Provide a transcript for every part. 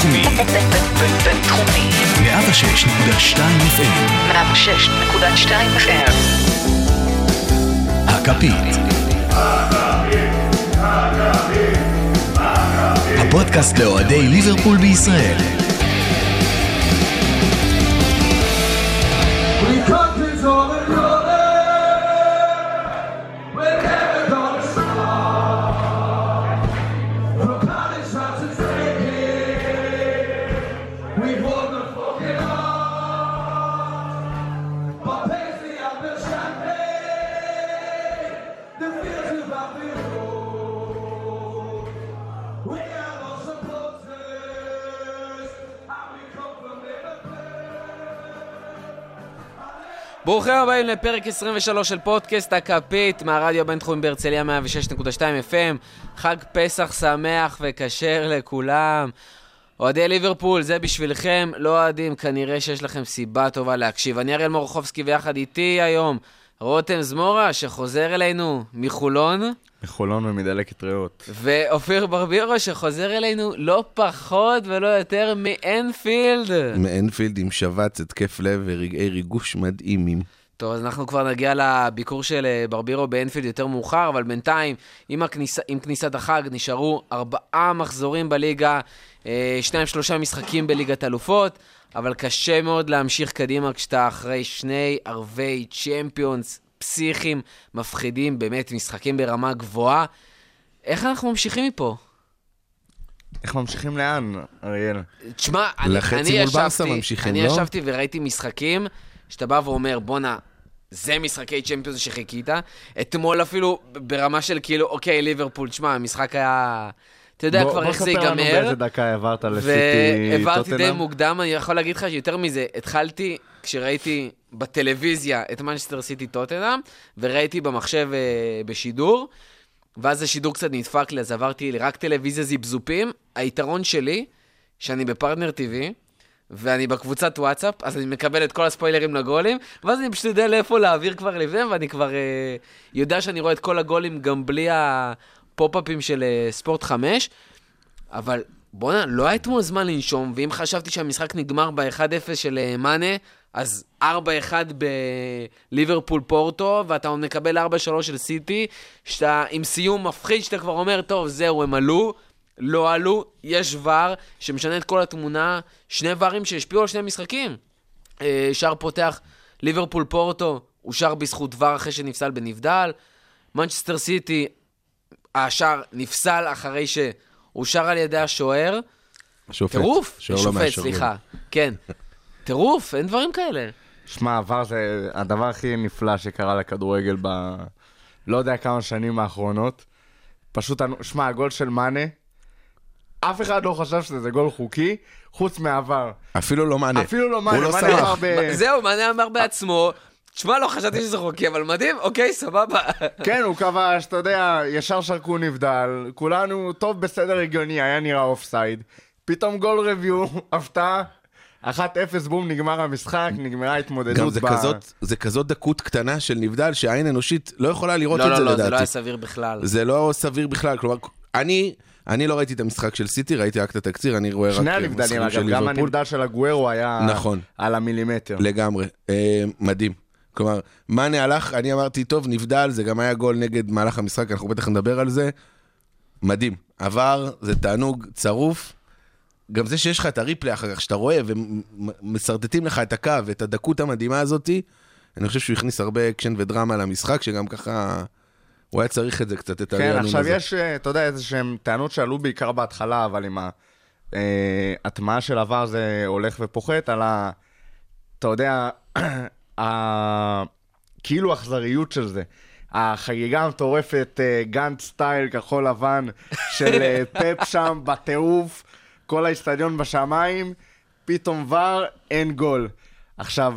בינתחומי. בינתחומי. 106.2 FM. 106.2 FM. הכפית. הפודקאסט לאוהדי ליברפול בישראל. ברוכים הבאים לפרק 23 של פודקאסט הכפית מהרדיו הבינתחומי בהרצליה 106.2 FM. חג פסח שמח וכשר לכולם. אוהדי ליברפול, זה בשבילכם, לא אוהדים, כנראה שיש לכם סיבה טובה להקשיב. אני אריאל מורחובסקי ויחד איתי היום רותם זמורה, שחוזר אלינו מחולון, מחולון ומדלקת ריאות. ואופיר ברבירו, שחוזר אלינו לא פחות ולא יותר מאנפילד. מאנפילד עם שבץ, התקף לב ורגעי ריגוש מדהימים. טוב, אז אנחנו כבר נגיע לביקור של אה, ברבירו באנפילד יותר מאוחר, אבל בינתיים, עם, הכניס... עם כניסת החג, נשארו ארבעה מחזורים בליגה, אה, שניים שלושה משחקים בליגת אלופות, אבל קשה מאוד להמשיך קדימה כשאתה אחרי שני ערבי צ'מפיונס פסיכיים, מפחידים, באמת משחקים ברמה גבוהה. איך אנחנו ממשיכים מפה? איך ממשיכים לאן, אריאל? תשמע, אני, אני ישבתי, ממשיכים, אני לא? ישבתי וראיתי משחקים שאתה בא ואומר, בואנה, זה משחקי צ'מפיונס שחיכית. אתמול אפילו ברמה של כאילו, אוקיי, ליברפול, תשמע, המשחק היה... אתה יודע בוא- כבר בוא איך זה ספר לנו ייגמר. באיזה דקה העברת לסיטי והעברתי די. מוקדם, אני יכול להגיד לך שיותר מזה, התחלתי כשראיתי בטלוויזיה את מנצ'סטר סיטי טוטנאם, וראיתי במחשב אה, בשידור, ואז השידור קצת נדפק לי, אז עברתי רק טלוויזיה זיפזופים. היתרון שלי, שאני בפרטנר TV, ואני בקבוצת וואטסאפ, אז אני מקבל את כל הספוילרים לגולים, ואז אני פשוט יודע לאיפה להעביר כבר לפני, ואני כבר אה, יודע שאני רואה את כל הגולים גם בלי הפופ-אפים של אה, ספורט 5, אבל בואנה, לא היה אתמול זמן לנשום, ואם חשבתי שהמשחק נגמר ב-1-0 של אה, מאנה, אז 4-1 בליברפול פורטו, ואתה עוד מקבל 4-3 של סיטי, שאתה עם סיום מפחיד, שאתה כבר אומר, טוב, זהו, הם עלו, לא עלו, יש ור שמשנה את כל התמונה, שני ברים שהשפיעו על שני משחקים. אה, שער פותח, ליברפול פורטו, הוא שער בזכות ור אחרי שנפסל בנבדל. מנצ'סטר סיטי, השער נפסל אחרי שאושר על ידי השוער. שופט. טירוף, שוער לא שופט, מאשר סליחה. כן. טירוף, אין דברים כאלה. שמע, VAR זה הדבר הכי נפלא שקרה לכדורגל ב... לא יודע כמה שנים האחרונות. פשוט, שמע, הגול של מאנה, אף אחד לא חשב שזה גול חוקי, חוץ מה VAR. אפילו לא מאנה. אפילו לא הוא מאנה, לא מאנה סלח. אמר ב... זהו, מאנה אמר בעצמו, תשמע, לא חשבתי שזה חוקי, אבל מדהים, אוקיי, סבבה. כן, הוא כבש, אתה יודע, ישר שרקו נבדל, כולנו, טוב, בסדר הגיוני, היה נראה offside. פתאום גול רביו, הפתעה, 1-0 בום, נגמר המשחק, נגמרה ההתמודדות. גם זה ב- כזאת, זה כזאת דקות קטנה של נבדל, שהעין אנושית לא יכולה לראות לא, את לא, זה לא, זה לא לדעתי. היה סביר בכלל. זה לא סביר בכלל, כלומר, אני, אני לא ראיתי את המשחק של סיטי, ראיתי רק את התקציר, אני רואה רק שני אה, הנבדלים, משחקים של אגב, גם ליברפול. הנבדל של הגוורו היה נכון. על המילימטר. לגמרי, אה, מדהים. כלומר, מאנה הלך, אני אמרתי, טוב, נבדל, זה גם היה גול נגד מהלך המשחק, אנחנו בטח נדבר על זה. מדהים. VAR, זה תענוג צרוף. גם זה שיש לך את ה replay אחר כך, שאתה רואה ומסרטטים לך את הקו, את הדקות המדהימה הזאתי, אני חושב שהוא הכניס הרבה אקשן ודרמה למשחק, שגם ככה, הוא היה צריך את זה קצת, את כן, הרענון עכשיו הזה. יש, אה, אתה יודע, איזה שהן טענות שעלו בעיקר בהתחלה, אבל עם ההטמעה של VAR זה הולך ופוחת, על ה... אתה יודע. כאילו אכזריות של זה. החגיגה המטורפת, אה, גאנט סטייל, כחול לבן, של אה, פפ שם בטירוף, כל האיצטדיון בשמיים, פתאום ור, אין גול. עכשיו,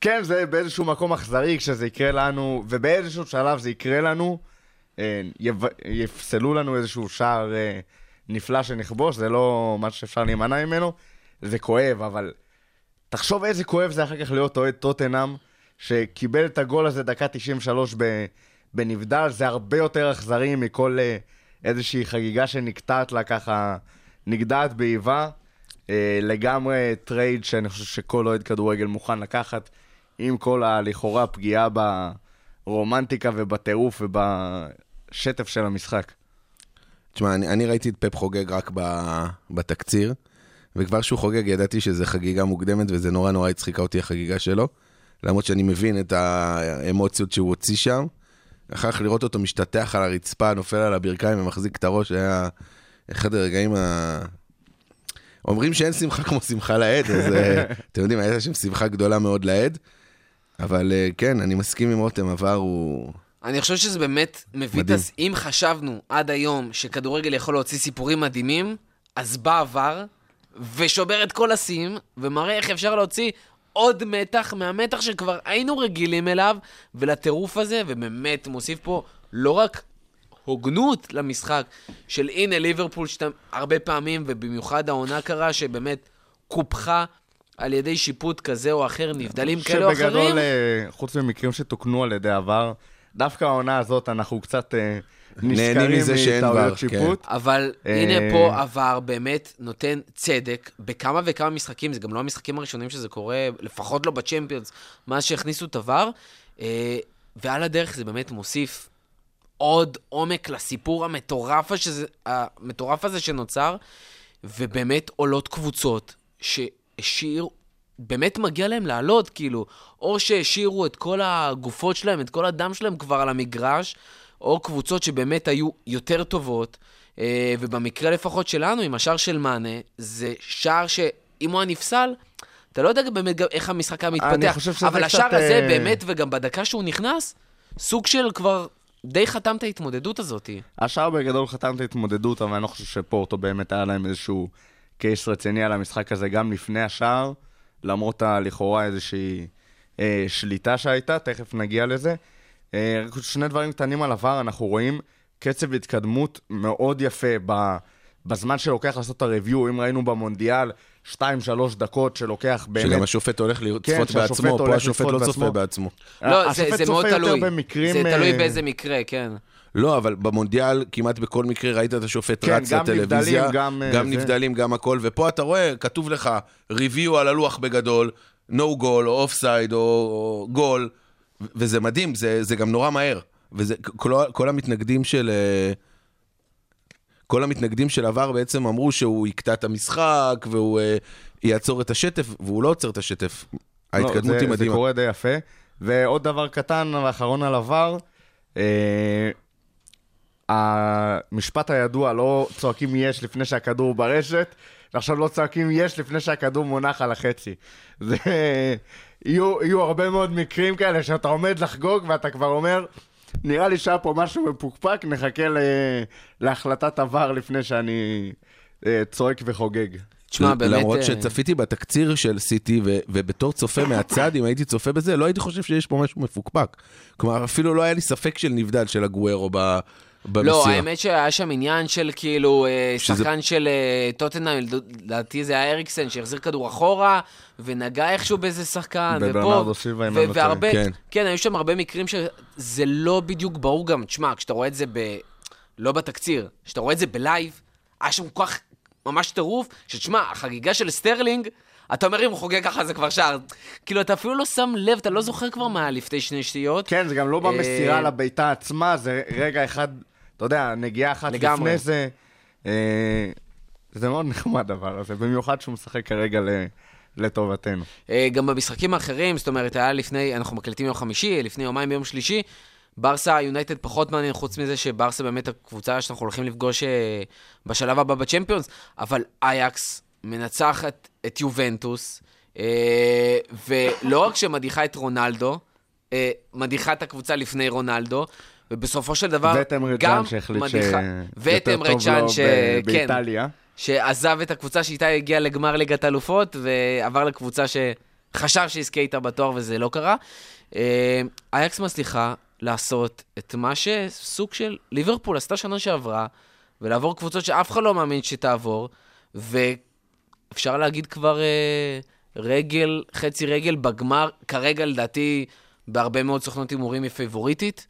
כן, זה באיזשהו מקום אכזרי כשזה יקרה לנו, ובאיזשהו שלב זה יקרה לנו, אה, יפסלו לנו איזשהו שער נפלא שנכבוש, זה לא משהו שאפשר להימנע ממנו, זה כואב, אבל תחשוב איזה כואב זה אחר כך להיות אוהד טוטנאם, שקיבל את הגול הזה דקה 93 ב- בנבדל, זה הרבה יותר אכזרי מכל אה, איזושהי חגיגה שנקטעת לה ככה, נגדעת באיבה. אה, לגמרי trade שאני חושב שכל אוהד כדורגל מוכן לקחת, עם כל הלכאורה פגיעה ברומנטיקה ובטירוף ובשטף של המשחק. תשמע, אני, אני ראיתי את פפ חוגג רק בתקציר, וכבר שהוא חוגג ידעתי שזו חגיגה מוקדמת, וזה נורא נורא הצחיקה אותי החגיגה שלו, למרות שאני מבין את האמוציות שהוא הוציא שם. אחר כך לראות אותו משתטח על הרצפה, נופל על הברכיים ומחזיק את הראש, היה אחד הרגעים ה... אומרים שאין שמחה כמו שמחה לעד, אז אה, אתם יודעים, הייתה שם שמחה גדולה מאוד לעד. אבל אה, כן, אני מסכים עם רותם, עבר הוא... אני חושב שזה באמת מביא את. הס... אם חשבנו עד היום שכדורגל יכול להוציא סיפורים מדהימים, אז בא עבר ושובר את כל השיאים, ומראה איך אפשר להוציא עוד מתח מהמתח שכבר היינו רגילים אליו, ולטירוף הזה, ובאמת מוסיף פה לא רק הוגנות למשחק, של הנה ליברפול שאתה הרבה פעמים, ובמיוחד העונה קרה, שבאמת קופחה על ידי שיפוט כזה או אחר, נבדלים כאלה או אחרים. שבגדול, אה, חוץ ממקרים שתוקנו על ידי עבר, דווקא העונה הזאת אנחנו קצת אה, נהנים מזה שאין ור, מטעויות כן. שיפוט. אבל אה, הנה פה עבר באמת נותן צדק בכמה וכמה משחקים, זה גם לא המשחקים הראשונים שזה קורה, לפחות לא בצ'מפיונס, מאז שהכניסו את עבר, אה, ועל הדרך זה באמת מוסיף עוד עומק לסיפור המטורף, הזה, המטורף הזה שנוצר, ובאמת עולות קבוצות שהשאיר, באמת מגיע להם לעלות, כאילו, או שהשאירו את כל הגופות שלהם, את כל הדם שלהם כבר על המגרש, או קבוצות שבאמת היו יותר טובות, אה, ובמקרה לפחות שלנו, עם השער של מאנה, זה שער שאם הוא היה נפסל, אתה לא יודע באמת גם איך המשחק היה מתפתח. אבל קצת, השער הזה אה, באמת, וגם בדקה שהוא נכנס, סוג של כבר די חתם את ההתמודדות הזאת. השאר בגדול חתם את ההתמודדות, אבל אני לא חושב שפורטו באמת היה להם איזשהו קייס רציני על המשחק הזה גם לפני השער, למרות הלכאורה איזושהי אה, שליטה שהייתה, תכף נגיע לזה. אה, רק שני דברים קטנים על עבר, אנחנו רואים קצב התקדמות מאוד יפה ב, בזמן שלוקח לעשות את הריוויו, אם ראינו במונדיאל 2-3 דקות שלוקח באמת... שגם השופט הולך כן, לצפות שהשופט בעצמו, פה הולך השופט לא צופה בעצמו. בעצמו. לא, זה, השופט זה מאוד צופה יותר תלוי. במקרים, זה תלוי אה, באיזה מקרה, כן. לא, אבל במונדיאל כמעט בכל מקרה ראית את השופט כן, רץ גם לטלוויזיה, נבדלים, גם, אה, גם זה. נבדלים, גם הכל, ופה אתה רואה, כתוב לך review על הלוח בגדול, no goal או offside או, או גול, וזה מדהים, זה, זה גם נורא מהר. וזה, כל, כל המתנגדים של... אה, כל המתנגדים של עבר בעצם אמרו שהוא יקטע את המשחק, והוא אה, יעצור את השטף, והוא לא עוצר את השטף. ההתקדמות לא, היא זה, מדהימה. זה קורה די יפה. ועוד דבר קטן, ואחרון על עבר, אה, המשפט הידוע, לא צועקים יש לפני שהכדור ברשת, ועכשיו לא צועקים יש לפני שהכדור מונח על החצי. זה... יהיו, יהיו הרבה מאוד מקרים כאלה שאתה עומד לחגוג ואתה כבר אומר, נראה לי שהיה פה משהו מפוקפק, נחכה ל... להחלטת עבר לפני שאני אה, צועק וחוגג. תשמע, באמת... למרות אה, שצפיתי בתקציר של סיטי, ו- ובתור צופה מהצד, אם הייתי צופה בזה, לא הייתי חושב שיש פה משהו מפוקפק. כלומר, אפילו לא היה לי ספק של נבדל של הגוארו ב- במסירה. לא, האמת שהיה שם עניין של כאילו, אה, שזה- שחקן של אה, טוטנאם, לדעתי זה היה אריקסן, שהחזיר כדור אחורה, ונגע איכשהו באיזה שחקן, ופה... ו- לא. והרבה, כן. כן, היו שם הרבה מקרים שזה לא בדיוק ברור גם. תשמע, כשאתה רואה את זה ב... לא בתקציר, כשאתה רואה את זה בלייב, היה שם כל כך ממש טירוף, שתשמע, החגיגה של סטרלינג, אתה אומר אם הוא חוגג ככה זה כבר שער. כאילו, אתה אפילו לא שם לב, אתה לא זוכר כבר מה היה לפני שני שניות. כן, זה גם לא במסירה אה, לביתה עצמה, זה רגע אחד, אתה יודע, נגיעה אחת לגמרי. לפני זה. אה, זה מאוד נחמד הדבר הזה, במיוחד שהוא משחק כרגע ל- לטובתנו. אה, גם במשחקים האחרים, זאת אומרת, היה לפני, אנחנו מקליטים יום חמישי, לפני יומיים ביום שלישי, ברסה יונייטד פחות מעניין, חוץ מזה שברסה באמת הקבוצה שאנחנו הולכים לפגוש אה, בשלב הבא בצ'מפיונס, אבל אייקס מנצחת את יובנטוס, אה, ולא רק שמדיחה את רונלדו, אה, מדיחה את הקבוצה לפני רונלדו, ובסופו של דבר, גם מדיחה- ואת שיותר אמרי טוב ג'אן לו ש- כן. באיטליה. שעזב את הקבוצה שאיתה הגיע לגמר ליגת אלופות, ועבר לקבוצה שחשב שיזכה איתה בתואר וזה לא קרה. אה, אייקס מצליחה לעשות את מה שסוג של ליברפול עשתה שנה שעברה, ולעבור קבוצות שאף אחד לא מאמין שתעבור, ואפשר להגיד כבר אה, רגל, חצי רגל בגמר, כרגע לדעתי בהרבה מאוד סוכנות הימורים היא פייבוריטית.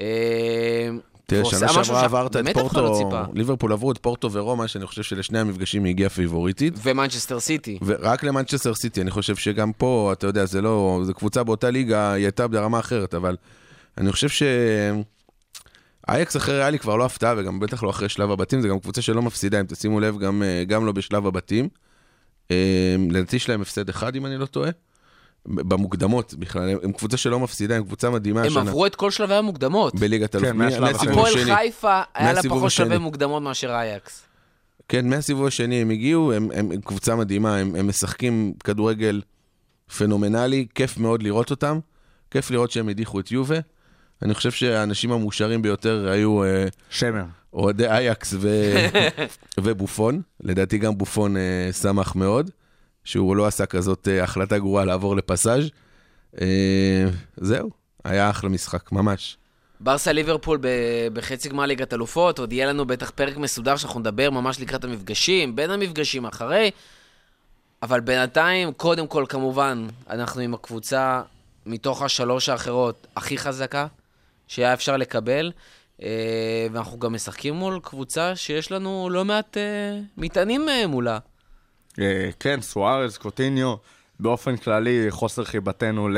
אה, תראה, שנה שעברה עברת את פורטו. ליברפול עברו את פורטו ורומא, שאני חושב שלשני המפגשים היא הגיעה פיבוריטית. ומנצ'סטר סיטי. ורק למנצ'סטר סיטי, אני חושב שגם פה, אתה יודע, זה לא, זו קבוצה באותה ליגה, היא הייתה ברמה אחרת, אבל אני חושב ש... אייאקס אחרי ריאלי כבר לא הפתעה, וגם בטח לא אחרי שלב הבתים, זו גם קבוצה שלא מפסידה, אם תשימו לב, גם, אה, גם לא בשלב הבתים. אה, לדעתי יש להם הפסד אחד, אם אני לא טועה. במוקדמות בכלל, הם- קבוצה שלא מפסידה, הם קבוצה מדהימה הם. עברו את כל שלבי המוקדמות. בליגת אלוף, כן, מהשלב מהסיבוב אחר. הפועל השני. חיפה, היה לה פחות שלבי השני. מוקדמות מאשר אייקס. כן, מהסיבוב השני הם הגיעו, הם, הם, הם קבוצה מדהימה, הם, הם משחקים כדורגל פנומנלי, כיף מאוד לראות אותם, כיף לראות שהם הדיחו את יובה. אני חושב שהאנשים המאושרים ביותר היו אה, שמר. אוהדי אייקס ו... ובופון. לדעתי גם בופון אה, שמח מאוד, שהוא לא עשה כזאת אה, החלטה גרועה לעבור לפסאז'. אה, זהו, היה אחלה משחק, ממש. ברסה ליברפול בחצי גמר ליגת אלופות, עוד יהיה לנו בטח פרק מסודר שאנחנו נדבר ממש לקראת המפגשים, בין המפגשים אחרי, אבל בינתיים, קודם כל כמובן, אנחנו עם הקבוצה מתוך השלוש האחרות הכי חזקה שהיה אפשר לקבל, אה, ואנחנו גם משחקים מול קבוצה שיש לנו לא מעט מטענים מולה. אה, כן, סוארז, קוטיניו, באופן כללי חוסר חיבתנו ל...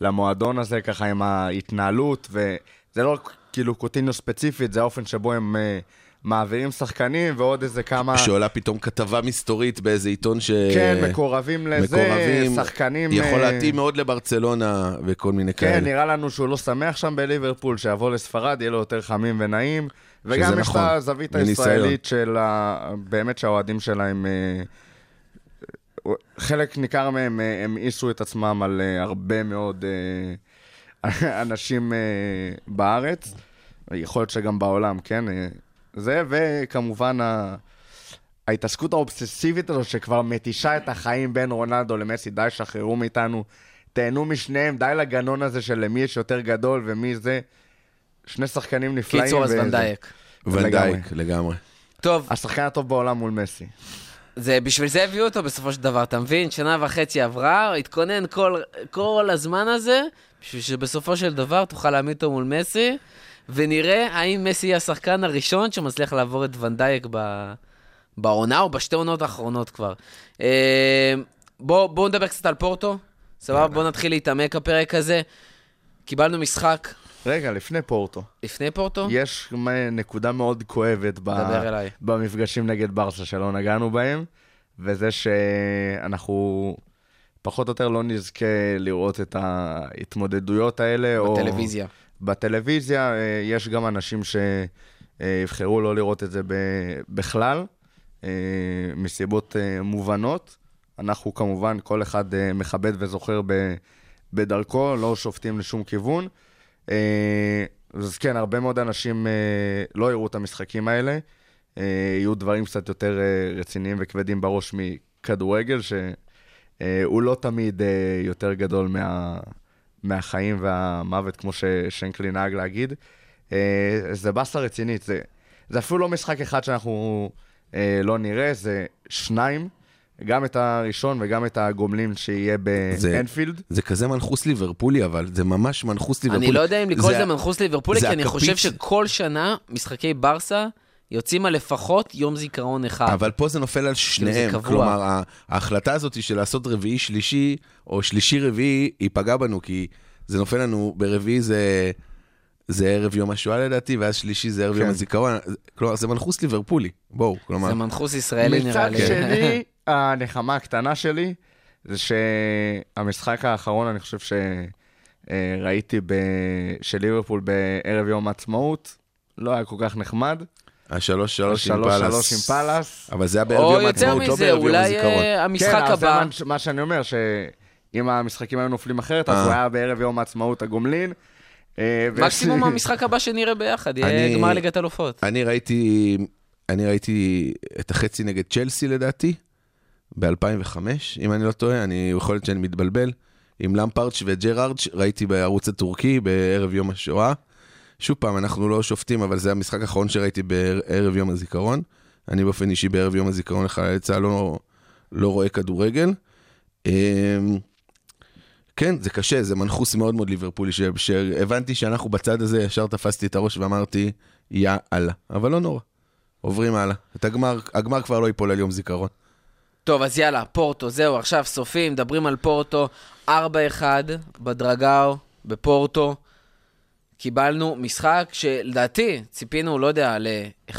למועדון הזה, ככה עם ההתנהלות, וזה לא כאילו קוטיניו ספציפית, זה האופן שבו הם אה, מעבירים שחקנים, ועוד איזה כמה... שעולה פתאום כתבה מסתורית באיזה עיתון ש... כן, מקורבים לזה, מקורבים, שחקנים... יכול אה, להתאים מאוד לברצלונה וכל מיני כן, כאלה. נראה לנו שהוא לא שמח שם בליברפול, שיבוא לספרד, יהיה לו יותר חמים ונעים. וגם יש נכון, את הזווית. הישראלית של ה... באמת שהאוהדים שלהם... אה, חלק ניכר מהם אה, המאיסו את עצמם על אה, הרבה מאוד אה, אנשים אה, בארץ. יכול להיות שגם בעולם, כן? אה, זה, וכמובן ה... ההתעסקות האובססיבית הזו שכבר מתישה את החיים בין רונלדו למסי, די שחררו מאיתנו, תהנו משניהם, די לגנון הזה של למי יש יותר גדול ומי זה. שני שחקנים נפלאים. קיצור, אז ונדייק. ונדייק, לגמרי. טוב, השחקן הטוב בעולם מול מסי. זה, בשביל זה הביאו אותו בסופו של דבר, אתה מבין? שנה וחצי עברה, התכונן כל, כל הזמן הזה, בשביל שבסופו של דבר תוכל להעמיד אותו מול מסי, ונראה האם מסי יהיה השחקן הראשון שמצליח לעבור את ונדייק ב, בעונה או בשתי עונות האחרונות כבר. אה, בואו בוא נדבר קצת על פורטו, סבבה? בואו נתחיל להתעמק הפרק הזה. קיבלנו משחק רגע, לפני פורטו, לפני פורטו. יש נקודה מאוד כואבת ב... אליי. במפגשים נגד ברסה שלא נגענו בהם, וזה שאנחנו פחות או יותר לא נזכה לראות את ההתמודדויות האלה. או- בטלוויזיה. בטלוויזיה אה, יש גם אנשים שיבחרו לא לראות את זה ב- בכלל, אה, מסיבות אה, מובנות. אנחנו כמובן, כל אחד מכבד וזוכר ב- בדרכו, לא שופטים לשום כיוון. אה, אז כן, הרבה מאוד אנשים אה, לא יראו את המשחקים האלה. אה, יהיו דברים קצת יותר רציניים וכבדים בראש מכדורגל, שהוא לא תמיד יותר גדול מה, מהחיים והמוות, כמו ששנקלי נהג להגיד. זה באסה רצינית, זה, זה אפילו לא משחק אחד שאנחנו לא נראה, זה שניים, גם את הראשון וגם את הגומלין שיהיה זה- באנפילד. זה כזה מנחוס ליברפולי, אבל זה ממש מנחוס ליברפולי. אני לא יודע אם לקרוא לזה זה- מנחוס ליברפולי, זה כי אני חושב שכל שנה משחקי ברסה יוצאים על לפחות יום זיכרון אחד. אבל פה זה נופל על שניהם. קבוע. כלומר, ההחלטה הזאת של לעשות רביעי-שלישי, או שלישי-רביעי, היא פגעה בנו, כי זה נופל לנו, ברביעי זה... זה ערב יום השואה לדעתי, ואז שלישי זה ערב כן. יום הזיכרון. כלומר, זה מנחוס ליברפולי. בואו, כלומר... זה מנחוס ישראלי נראה מצד לי. שני, הנחמה הקטנה שלי, זה שהמשחק האחרון, אני חושב שראיתי ב... של ליברפול בערב יום העצמאות, לא היה כל כך נחמד. השלוש שלוש עם פאלאס. שלוש עם פאלאס. אבל זה היה בערב או יום יותר העצמאות, לא מזה, בערב יום אולי הזיכרון. אה, המשחק כן, אז זה הבא. מה- מה שאני אומר, שאם המשחקים היו נופלים אחרת, אז אה. הוא היה בערב יום העצמאות הגומלין. אה, מקסימום המשחק הבא שנראה ביחד, יהיה גמר ליגת אלופות. אני ראיתי, אני ראיתי את החצי נגד צ'לסי לדעתי, ב-2005, אם אני לא טועה, אני, יכול להיות שאני מתבלבל, עם למפרץ' וג'רארדש, ראיתי בערוץ הטורקי בערב יום השואה. שוב פעם, אנחנו לא שופטים, אבל זה המשחק האחרון שראיתי בערב יום הזיכרון. אני באופן אישי בערב יום הזיכרון לחיילי צה"ל לא, לא רואה כדורגל. אמ, כן, זה קשה, זה מנחוס מאוד מאוד ליברפולי, שהבנתי שאנחנו בצד הזה, ישר תפסתי את הראש ואמרתי, יא. אבל לא נורא, עוברים הלאה. את הגמר, הגמר כבר לא ייפול על יום זיכרון. טוב, אז יאללה, פורטו, זהו, עכשיו סופים, מדברים על פורטו, 4-1 בדרגאו, בפורטו. קיבלנו משחק שלדעתי ציפינו, לא יודע, ל-1-0,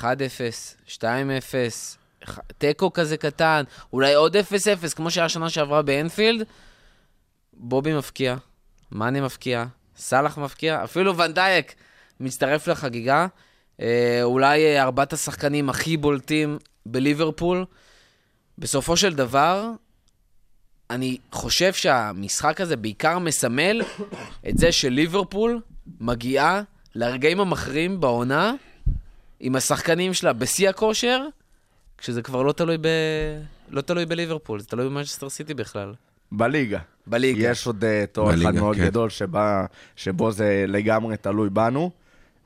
2-0, אח- תיקו כזה קטן, אולי עוד 0-0, כמו שהיה שנה שעברה באנפילד. בובי מפקיע, מאני מפקיע, סאלח מפקיע, אפילו ונדייק מצטרף לחגיגה. אה, אולי אה, ארבעת השחקנים הכי בולטים בליברפול. בסופו של דבר, אני חושב שהמשחק הזה בעיקר מסמל את זה שליברפול מגיעה לרגעים המכריעים בעונה עם השחקנים שלה בשיא הכושר, כשזה כבר לא תלוי, ב... לא תלוי בליברפול, זה תלוי במנצ'סטר סיטי בכלל. בליגה. בליגה. יש עוד אה, תור אחד בליגה, מאוד כן. גדול שבה, שבו זה לגמרי תלוי בנו.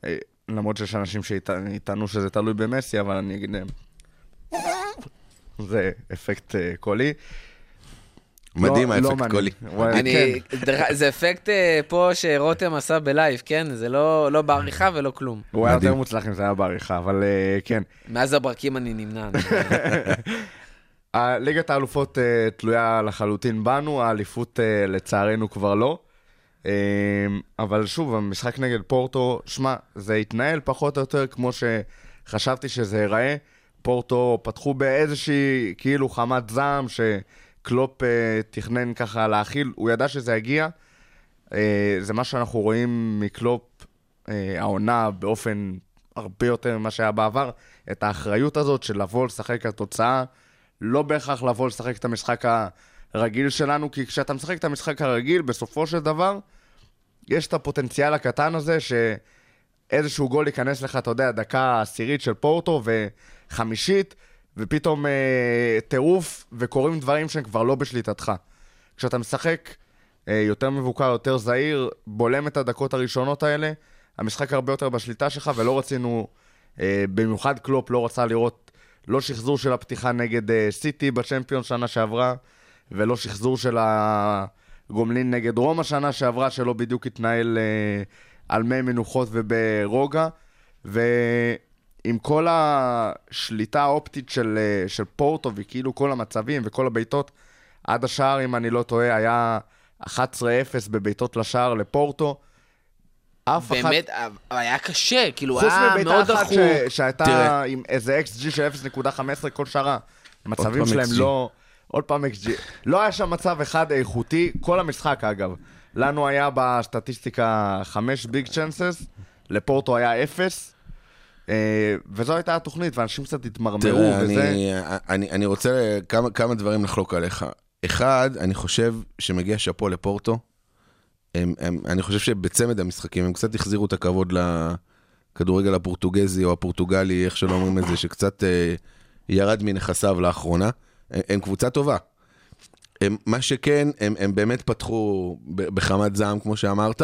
אה, למרות שיש אנשים שיטענו שזה תלוי במסי, אבל אני אגיד... אה, זה אפקט אה, קולי. מדהים לא- האפקט לא. קולי. וואי, אני. דרך- זה אפקט אה, פה שרותם עשה בלייב, כן? זה לא, לא בעריכה ולא כלום. הוא היה מדהים. יותר מוצלח אם זה היה בעריכה, אבל אה, כן. מאז הברקים אני נמנע. ה- ליגת האלופות אה, תלויה לחלוטין בנו, האליפות אה, לצערנו כבר לא. אה, אבל שוב, המשחק נגד פורטו, שמע, זה התנהל פחות או יותר כמו שחשבתי שזה ייראה. פורטו פתחו באיזושהי כאילו חמת זעם שקלופ אה, תכנן ככה להכיל, הוא ידע שזה יגיע. אה, זה מה שאנחנו רואים מקלופ אה, העונה באופן הרבה יותר ממה שהיה בעבר, את האחריות הזאת של לבוא לשחק על תוצאה, לא בהכרח לבוא לשחק את המשחק הרגיל שלנו, כי כשאתה משחק את המשחק הרגיל, בסופו של דבר, יש את הפוטנציאל הקטן הזה שאיזשהו גול ייכנס לך, אתה יודע, דקה עשירית של פורטו וחמישית, ופתאום אה, טירוף, וקורים דברים שהם כבר לא בשליטתך. כשאתה משחק אה, יותר מבוקר, יותר זהיר, בולם את הדקות הראשונות האלה, המשחק הרבה יותר בשליטה שלך, ולא רצינו, אה, במיוחד קלופ לא רצה לראות לא שחזור של הפתיחה נגד אה, סיטי בצ'מפיון שנה שעברה, ולא שחזור של הגומלין נגד רומא שנה שעברה, שלא בדיוק התנהל אה, על מי מנוחות וברוגע. ועם כל השליטה האופטית של, אה, של פורטו, וכאילו כל המצבים וכל הבעיטות, עד השער, אם אני לא טועה, היה 11-0 בבעיטות לשער לפורטו. אף אחת... באמת, היה קשה, כאילו, חוץ היה מבעיטה מאוד אחת דחוק. ש... שהייתה תראה. עם איזה XG של 0.15 כל שרה. המצבים שלהם XG. לא... עוד פעם XG. לא היה שם מצב אחד איכותי, כל המשחק אגב. לנו היה בסטטיסטיקה 5 ביג צ'אנסס, לפורטו היה 0. וזו הייתה התוכנית, ואנשים קצת התמרמרו תראה, וזה. אני, אני, אני רוצה כמה, כמה דברים לחלוק עליך. אחד, אני חושב שמגיע שאפו לפורטו. הם, הם, אני חושב שבצמד המשחקים הם קצת החזירו את הכבוד לכדורגל הפורטוגזי או הפורטוגלי, איך שלא אומרים את זה, שקצת אה, ירד מנכסיו לאחרונה. הם, הם קבוצה טובה. הם, מה שכן, הם, הם באמת פתחו בחמת זעם, כמו שאמרת.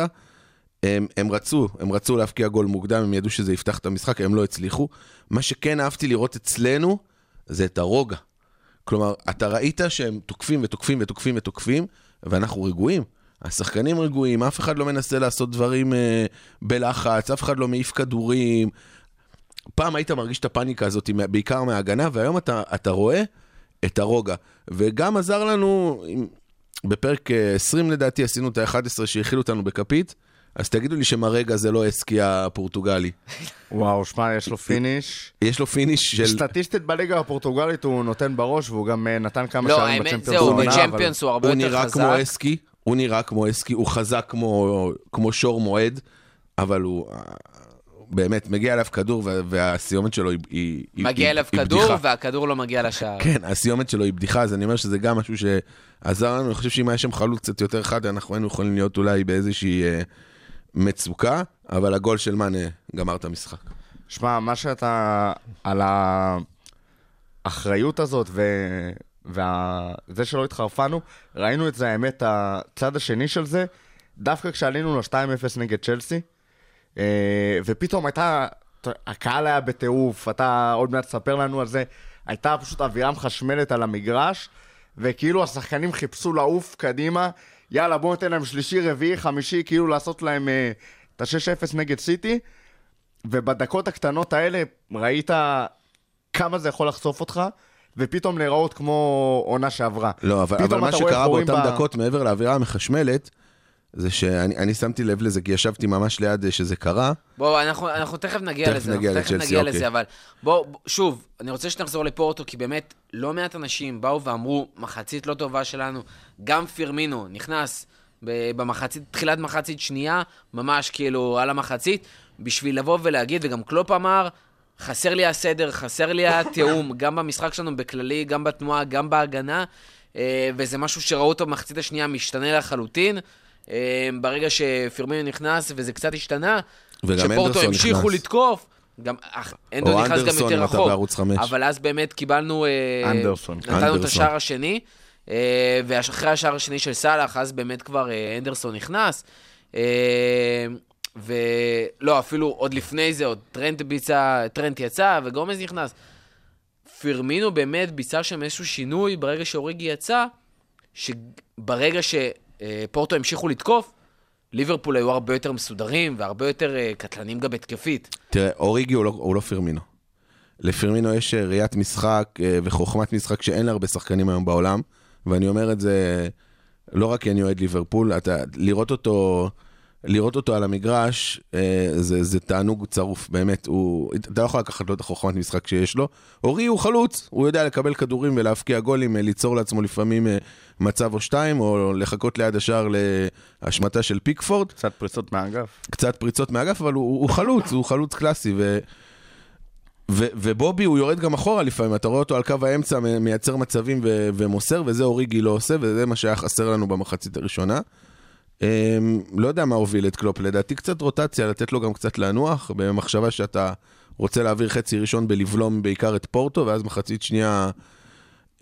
הם, הם רצו, הם רצו להבקיע גול מוקדם, הם ידעו שזה יפתח את המשחק, הם לא הצליחו. מה שכן אהבתי לראות אצלנו, זה את הרוגע. כלומר, אתה ראית שהם תוקפים ותוקפים ותוקפים ותוקפים, ואנחנו רגועים. השחקנים רגועים, אף אחד לא מנסה לעשות דברים אה, בלחץ, אף אחד לא מעיף כדורים. פעם היית מרגיש את הפאניקה הזאת, בעיקר מההגנה, והיום אתה, אתה רואה את הרוגע. וגם עזר לנו, בפרק אה, 20 לדעתי, עשינו את ה-11 שהכילו אותנו בכפית, אז תגידו לי שמארגה זה לא אסקי הפורטוגלי. וואו, שמע, יש לו finish. יש לו finish של... סטטיסטית בליגה הפורטוגלית הוא נותן בראש, והוא גם אה, נתן כמה לא, שערים האמת, בצ'מפיונס זהו, העונה, אבל- בצ'מפיונס הוא הרבה הוא יותר נראה חזק. כמו אסקי, הוא נראה כמו אסקי, הוא חזק כמו, כמו שור מועד, אבל הוא אה, באמת מגיע אליו כדור וה- והסיומת שלו היא, היא, היא- מגיע היא- אליו כדור, בדיחה. והכדור לא מגיע לשער. כן, הסיומת שלו היא בדיחה, אז אני אומר שזה גם משהו שעזר לנו, אני חושב שאם היה שם חלוץ קצת יותר חד, אנחנו היינו יכולים להיות אולי באיזושהי אה, מצוקה, אבל הגול של מאנה גמר את המשחק. שמע, מה שאתה... על האחריות הזאת ו... וזה שלא התחרפנו, ראינו את זה, האמת, הצד השני של זה, דווקא כשעלינו ל-2-0 נגד צ'לסי, אה, ופתאום הייתה, הקהל היה בטירוף, אתה עוד מעט תספר לנו על זה, הייתה פשוט אווירה מחשמלת על המגרש, וכאילו השחקנים חיפשו לעוף קדימה, יאללה, בואו ניתן להם שלישי, רביעי, חמישי, כאילו לעשות להם אה, את ה-6-0 נגד סיטי, ובדקות הקטנות האלה ראית כמה זה יכול לחשוף אותך, ופתאום להיראות כמו עונה שעברה. לא, אבל, אבל מה שקרה באותן ב- דקות, מעבר לאווירה המחשמלת, זה שאני אני שמתי לב לזה, כי ישבתי ממש ליד אה, שזה קרה. בוא, אנחנו, אנחנו תכף נגיע תכף לזה, נגיע אנחנו תכף לצ'לסי, נגיע אוקיי. לזה, אבל בוא, בוא, שוב, אני רוצה שנחזור לפורטו, כי באמת, לא מעט אנשים באו ואמרו, מחצית לא טובה שלנו, גם פירמינו נכנס במחצית, תחילת מחצית שנייה, ממש כאילו על המחצית, בשביל לבוא ולהגיד, וגם קלופ אמר, חסר לי הסדר, חסר לי התיאום, גם במשחק שלנו בכללי, גם בתנועה, גם בהגנה, אה, וזה משהו שראו אותו במחצית השנייה משתנה לחלוטין. אה, ברגע שפירמינו נכנס וזה קצת השתנה, שפורטו המשיכו נכנס. לתקוף. גם אנדו נכנס גם יותר רחוק. אבל אז באמת קיבלנו... אה, אנדרסון. נתנו את אנדרסון. השער השני, אה, ואחרי השער השני של סאלח, אז באמת כבר אה, אנדרסון נכנס. ולא, אפילו עוד לפני זה, עוד טרנט ביצע, טרנט יצא וגומז נכנס. פירמינו באמת ביצע שם איזשהו שינוי ברגע שאוריגי יצא, שברגע שפורטו המשיכו לתקוף, ליברפול היו הרבה יותר מסודרים והרבה יותר אה, קטלנים גם התקפית. תראה, אוריגי הוא לא, הוא לא פירמינו. לפירמינו יש אה, ראיית משחק אה, וחוכמת משחק שאין להרבה שחקנים היום בעולם, ואני אומר את זה לא רק כי אני אוהד ליברפול, אתה, לראות אותו... לראות אותו על המגרש, אה, זה, זה תענוג צרוף, באמת. הוא, אתה לא יכול לקחת לו את החוכמת משחק שיש לו. אורי הוא חלוץ, הוא יודע לקבל כדורים ולהבקיע גולים, אה, ליצור לעצמו לפעמים אה, מצב או שתיים, או לחכות ליד השער להשמטה של פיקפורד. קצת פריצות מהאגף. קצת פריצות מהאגף, אבל הוא, הוא חלוץ, הוא חלוץ קלאסי. ו, ו, ובובי הוא יורד גם אחורה לפעמים, אתה רואה אותו על קו האמצע, מייצר מצבים ו, ומוסר, וזה אוריגי לא עושה, וזה מה שהיה חסר לנו במחצית הראשונה. אמ, לא יודע מה הוביל את קלופ, לדעתי קצת רוטציה, לתת לו גם קצת לנוח, במחשבה שאתה רוצה להעביר חצי ראשון בלבלום בעיקר את פורטו, ואז מחצית שנייה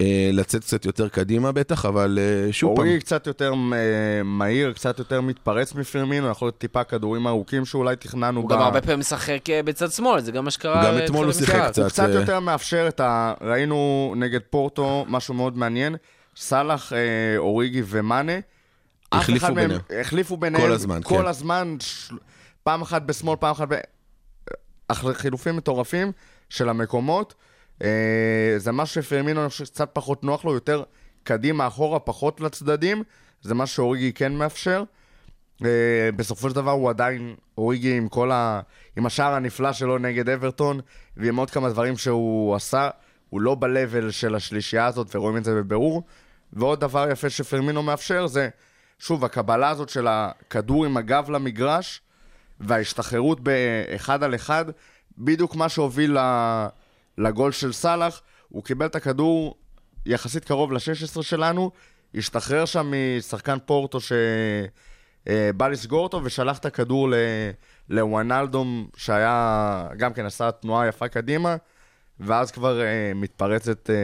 אה, לצאת קצת יותר קדימה בטח, אבל אה, שוב פעם, אורי קצת יותר אה, מהיר, קצת יותר מתפרץ מפרמינו, יכול להיות טיפה כדורים ארוכים שאולי תכננו. הוא ב- גם הרבה פעמים משחק בצד שמאל, זה גם מה שקרה. גם אתמול הוא שיחק. קצת. הוא קצת אה, יותר מאפשר את ה... ראינו נגד פורטו משהו מאוד מעניין. סאלח, אה, אוריגי ומאנה. החליפו ביניהם. החליפו ביניהם. כל הזמן, כל כן. הזמן, ש... פעם אחת בשמאל, פעם אחת ב... חילופים מטורפים של המקומות. אה, זה משהו שפרמינו, אני חושב שקצת פחות נוח לו, יותר קדימה, אחורה, פחות לצדדים. זה מה שאוריגי כן מאפשר. אה, בסופו של דבר הוא עדיין, אוריגי עם כל ה... עם השער הנפלא שלו נגד אברטון, ועם עוד כמה דברים שהוא עשה, הוא לא ב-level של השלישייה הזאת, ורואים את זה בבירור. ועוד דבר יפה שפרמינו מאפשר זה, שוב, הקבלה הזאת של הכדור עם הגב למגרש, וההשתחררות באחד על אחד, בדיוק מה שהוביל לגול של סאלח, הוא קיבל את הכדור יחסית קרוב ל-16 שלנו, השתחרר שם משחקן פורטו שבא לסגור אותו, ושלח את הכדור ל- לוונלדום, שהיה, גם כן עשה תנועה יפה קדימה, ואז כבר אה, מתפרצת אה,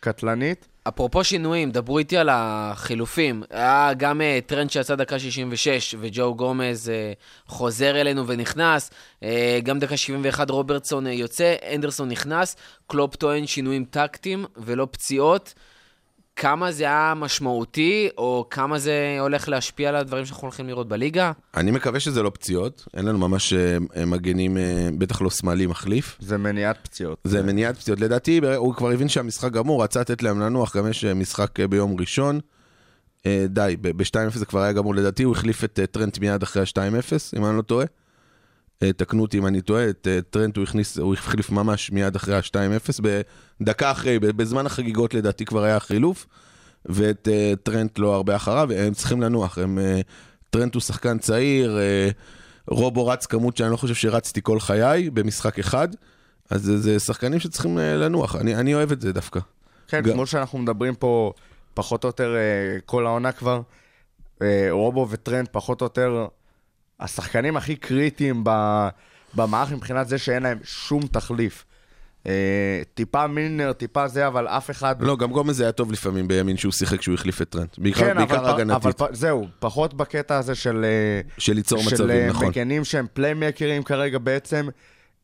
קטלנית. אפרופו שינויים, דברו איתי על החילופים. היה גם uh, טרנד שיצא דקה 66, וג'ו גומז uh, חוזר אלינו ונכנס. Uh, גם דקה 71 רוברטסון uh, יוצא, אנדרסון נכנס. קלופ טוען שינויים טקטיים ולא פציעות. כמה זה היה משמעותי, או כמה זה הולך להשפיע על הדברים שאנחנו הולכים לראות בליגה? אני מקווה שזה לא פציעות, אין לנו ממש אה, אה, מגנים, אה, בטח לא שמאלי מחליף. זה מניעת פציעות. זה מניעת פציעות. לדעתי, הוא כבר הבין שהמשחק גמור, רצה לתת להם לנוח, גם יש משחק ביום ראשון. די, ב-2-0 זה כבר היה גמור. לדעתי הוא החליף את טרנט מיד אחרי ה-2-0, אם אני לא טועה. אה, תקנו אותי אם אני טועה, את אה, טרנט הוא הכניס, הוא החליף ממש מיד אחרי ה-2-0, בדקה אחרי, בזמן החגיגות לדעתי כבר היה חילוף, ואת אה, טרנט לא הרבה אחריו, הם צריכים לנוח. הם, טרנט הוא שחקן צעיר, רובו רץ כמות שאני לא חושב שרצתי כל חיי במשחק אחד, אז זה, זה שחקנים שצריכים לנוח, אני, אני אוהב את זה דווקא. כן, גם- כמו שאנחנו מדברים פה פחות או יותר כל העונה כבר, רובו וטרנט פחות או יותר השחקנים הכי קריטיים במערך מבחינת זה שאין להם שום תחליף. אה, טיפה מילנר, טיפה זה, אבל אף אחד... לא, גם גומז היה טוב לפעמים בימין שהוא שיחק כשהוא החליף את טרנט, בעיקר, כן, בעיקר אבל, פ- אבל הגנתית, פ- זהו, פחות בקטע הזה של... אה, של ליצור של מצבים, אה, נכון. מגנים שהם פליימקרים כרגע בעצם.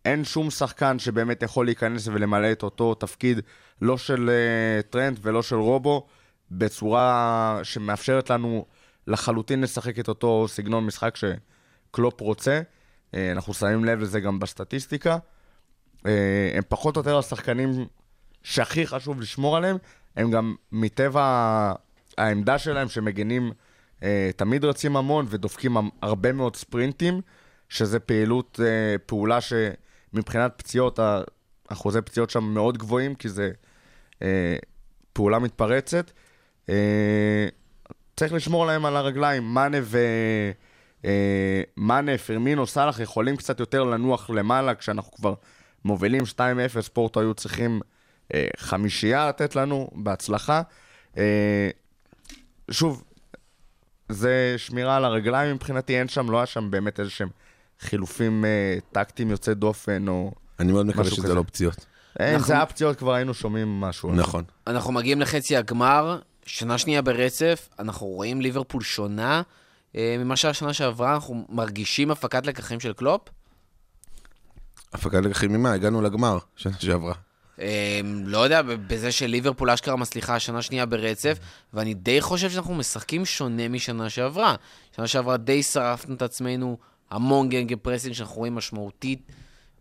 אין שום שחקן שבאמת יכול להיכנס ולמלא את אותו תפקיד, לא של אה, טרנט ולא של רובו, בצורה שמאפשרת לנו לחלוטין לשחק את אותו סגנון משחק שקלופ רוצה. אה, אנחנו שמים לב לזה גם בסטטיסטיקה. אה, הם פחות או יותר השחקנים שהכי חשוב לשמור עליהם, הם גם מטבע העמדה שלהם שמגינים, אה, תמיד רצים המון ודופקים הרבה מאוד ספרינטים, שזה פעילות, פעולה שמבחינת פציעות, אחוזי פציעות שם מאוד גבוהים, כי זה פעולה מתפרצת. צריך לשמור להם על הרגליים. מאנה ו... אה, מאנה, פרמינו, סאלח יכולים קצת יותר לנוח למעלה כשאנחנו כבר מובילים 2-0, פורטו היו צריכים אה, חמישייה לתת לנו, בהצלחה. אה, שוב, זה שמירה על הרגליים מבחינתי, אין שם, לא היה שם באמת איזה שהם חילופים אה, טקטיים יוצאי דופן, או... אני מאוד מקווה משהו שזה כזה. לא פציעות. אין, אנחנו- זה היה פציעות, כבר היינו שומעים משהו. נכון. אנחנו מגיעים לחצי הגמר, שנה שנייה ברצף, אנחנו רואים ליברפול שונה אה, ממה שהיה שנה שעברה, אנחנו מרגישים הפקת לקחים של קלופ. הפקת לקחים ממה? הגענו לגמר שנה שעברה. אה, לא יודע, בזה שליברפול אשכרה מצליחה שנה שנייה ברצף, ואני די חושב שאנחנו משחקים שונה משנה שעברה. שנה שעברה די שרפנו את עצמנו, המון גגן פרסינג שאנחנו רואים משמעותית,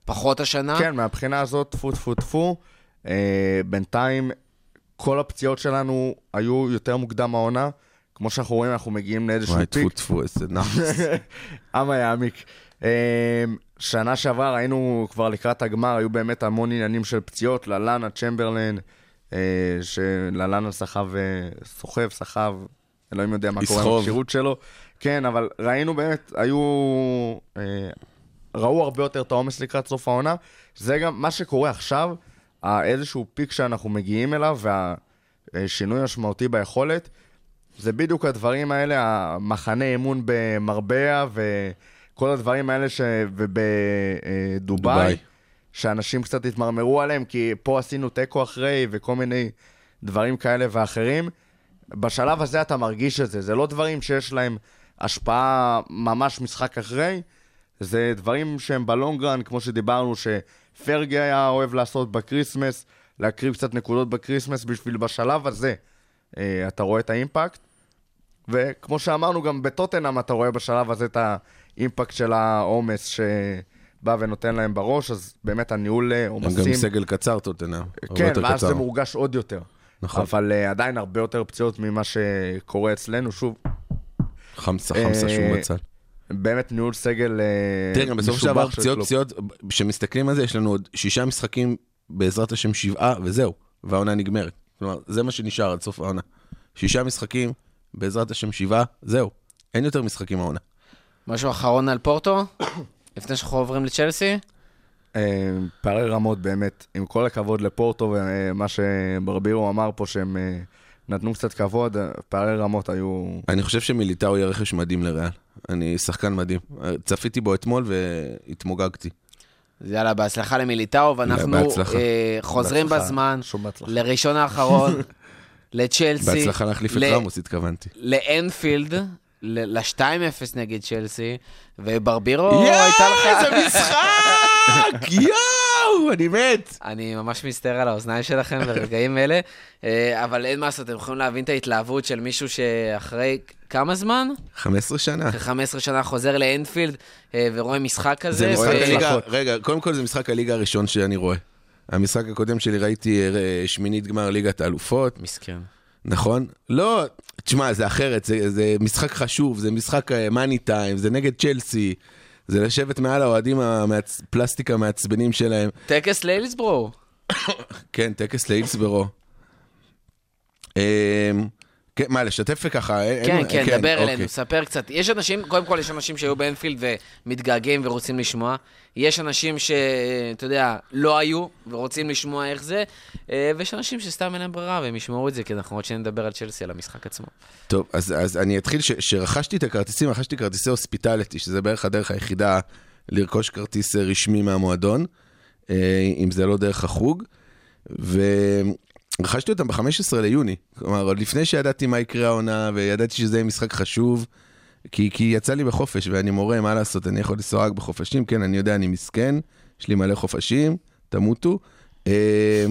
פחות השנה. כן, מהבחינה הזאת, טפו טפו טפו. אה, בינתיים, כל הפציעות שלנו היו יותר מוקדם העונה. כמו שאנחנו רואים, אנחנו מגיעים לאיזשהו וואי, טפו peak. טפו, איזה נחס. אמא'לה, יא עמיק. אה, שנה שעברה ראינו כבר לקראת הגמר, היו באמת המון עניינים של פציעות, ללאנה, צ'מברלין, אה, שללאנה סחב, אה, סוחב, סחב, אלוהים יודע מה קורה עם. הכשירות שלו. כן, אבל ראינו באמת, היו... אה, ראו הרבה יותר את העומס לקראת סוף העונה. זה גם מה שקורה עכשיו, איזשהו פיק שאנחנו מגיעים אליו, והשינוי המשמעותי ביכולת, זה בדיוק הדברים האלה, המחנה אימון במרבע וכל הדברים האלה ש... ובדובאי, דובאי. שאנשים קצת התמרמרו עליהם, כי פה עשינו תיקו אחרי וכל מיני דברים כאלה ואחרים. בשלב הזה אתה מרגיש את זה, זה לא דברים שיש להם השפעה ממש משחק אחרי, זה דברים שהם ב long run, כמו שדיברנו, שפרגי היה אוהב לעשות בקריסמס, להקריב קצת נקודות בקריסמס בשביל בשלב הזה. אה, אתה רואה את ה impact, וכמו שאמרנו, גם בטוטנאם אתה רואה בשלב הזה את ה impact של העומס שבא ונותן להם בראש, אז באמת הניהול אה, הם עומסים... גם סגל קצר, טוטנאם. כן, ואז קצר. זה מורגש עוד יותר. נכון. אבל uh, עדיין הרבה יותר פציעות ממה שקורה אצלנו. שוב, חמסה, אה, חמסה שום בצד. באמת ניהול סגל אה, תראה, גם בסוף שעבר פציעות. פציעות, כשמסתכלים על זה, יש לנו עוד שישה משחקים, בעזרת השם שבעה, וזהו, והעונה נגמרת. כלומר, זה מה שנשאר עד סוף העונה. שישה משחקים, בעזרת השם שבעה, זהו. אין יותר משחקים העונה. משהו אחרון על פורטו? לפני שאנחנו עוברים לצ'לסי? אה, פערי רמות באמת, עם כל הכבוד לפורטו ומה שברבירו אמר פה, שהם אה, נתנו קצת כבוד, אה, פערי רמות היו... אני חושב שמיליטאו יהיה רכש מדהים לריאל. אני שחקן מדהים. צפיתי בו אתמול והתמוגגתי. אז יאללה, בהצלחה למיליטאו, ואנחנו בהצלחה. אה, חוזרים בהצלחה. בזמן. לראשון האחרון, לצ'לסי. בהצלחה להחליף את רמוס, התכוונתי. לאנפילד, ל-2-0 נגד צ'לסי, וברבירו הייתה לך... איזה משחק! יואו, אני מת! אני ממש מסתער על האוזניים שלכם ברגעים אלה, אה, אבל אין מה לעשות, אתם יכולים להבין את ההתלהבות של מישהו שאחרי כמה זמן? 15 שנה. אחרי 15 שנה חוזר לאנפילד אה, ורואה משחק כזה. זה משחק הליגה. רגע, קודם כל זה משחק הליגה הראשון שאני רואה. המשחק הקודם שלי ראיתי אה, שמינית גמר ליגת האלופות, מסכן. נכון? לא, תשמע, זה אחרת, זה, זה משחק חשוב, זה משחק מאני טיים, זה נגד צ'לסי, זה לשבת מעל האוהדים הפלסטיק המעצבנים שלהם. טקס ליילסברו. כן, טקס להילסברו. כן, מה, לשתף? אין- כן, אין- כן, דבר אוקיי. אלינו, ספר קצת. יש אנשים, קודם כל יש אנשים שהיו באנפילד ומתגעגעים ורוצים לשמוע. יש אנשים שאתה יודע, לא היו ורוצים לשמוע איך זה, אה, ויש אנשים שסתם אין להם ברירה והם ישמעו את זה, כי אנחנו עוד שנדבר על צ'לסי, על המשחק עצמו. טוב, אז, אז אני אתחיל, שרכשתי את הכרטיסים, רכשתי כרטיסי הוספיטליטי, שזה בערך הדרך היחידה לרכוש כרטיס אה, רשמי מהמועדון, אה, אם זה לא דרך החוג, ורכשתי אותם ב-15 ליוני, כלומר, עוד לפני שידעתי מה יקרה העונה, וידעתי שזה יהיה משחק חשוב, כי, כי יצא לי בחופש, ואני מורה, מה לעשות, אני יכול לנסוע רק בחופשים, כן, אני יודע, אני מסכן, יש לי מלא חופשים, תמותו. אה,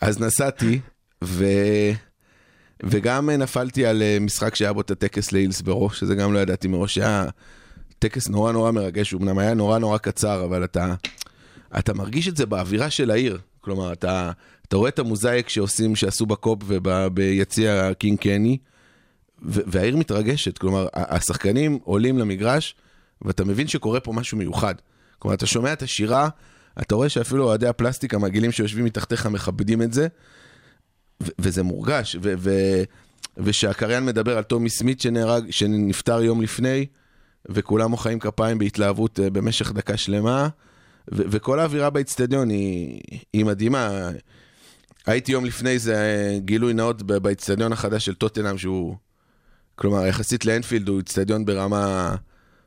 אז נסעתי, ו... וגם נפלתי על אה, משחק שהיה בו את הטקס להילסברו, שזה גם לא ידעתי מראש, שהיה טקס נורא נורא מרגש, אמנם היה נורא נורא קצר, אבל אתה, אתה מרגיש את זה באווירה של העיר. כלומר, אתה, אתה רואה את המוזאיק שעושים, שעשו בקופ וביציע קינג קני, והעיר מתרגשת. כלומר, השחקנים עולים למגרש, ואתה מבין שקורה פה משהו מיוחד. כלומר, אתה שומע את השירה, אתה רואה שאפילו אוהדי הפלסטיק המגעילים שיושבים מתחתיך מכבדים את זה, וזה מורגש. ושהקריין מדבר על טומי סמית שנהרג, שנפטר יום לפני, וכולם מוחאים כפיים בהתלהבות אה, במשך דקה שלמה, וכל האווירה באיצטדיון היא, היא מדהימה. הייתי יום לפני זה אה, גילוי נאות באיצטדיון החדש של טוטנאם, שהוא, כלומר, יחסית לאנפילד הוא איצטדיון ברמה,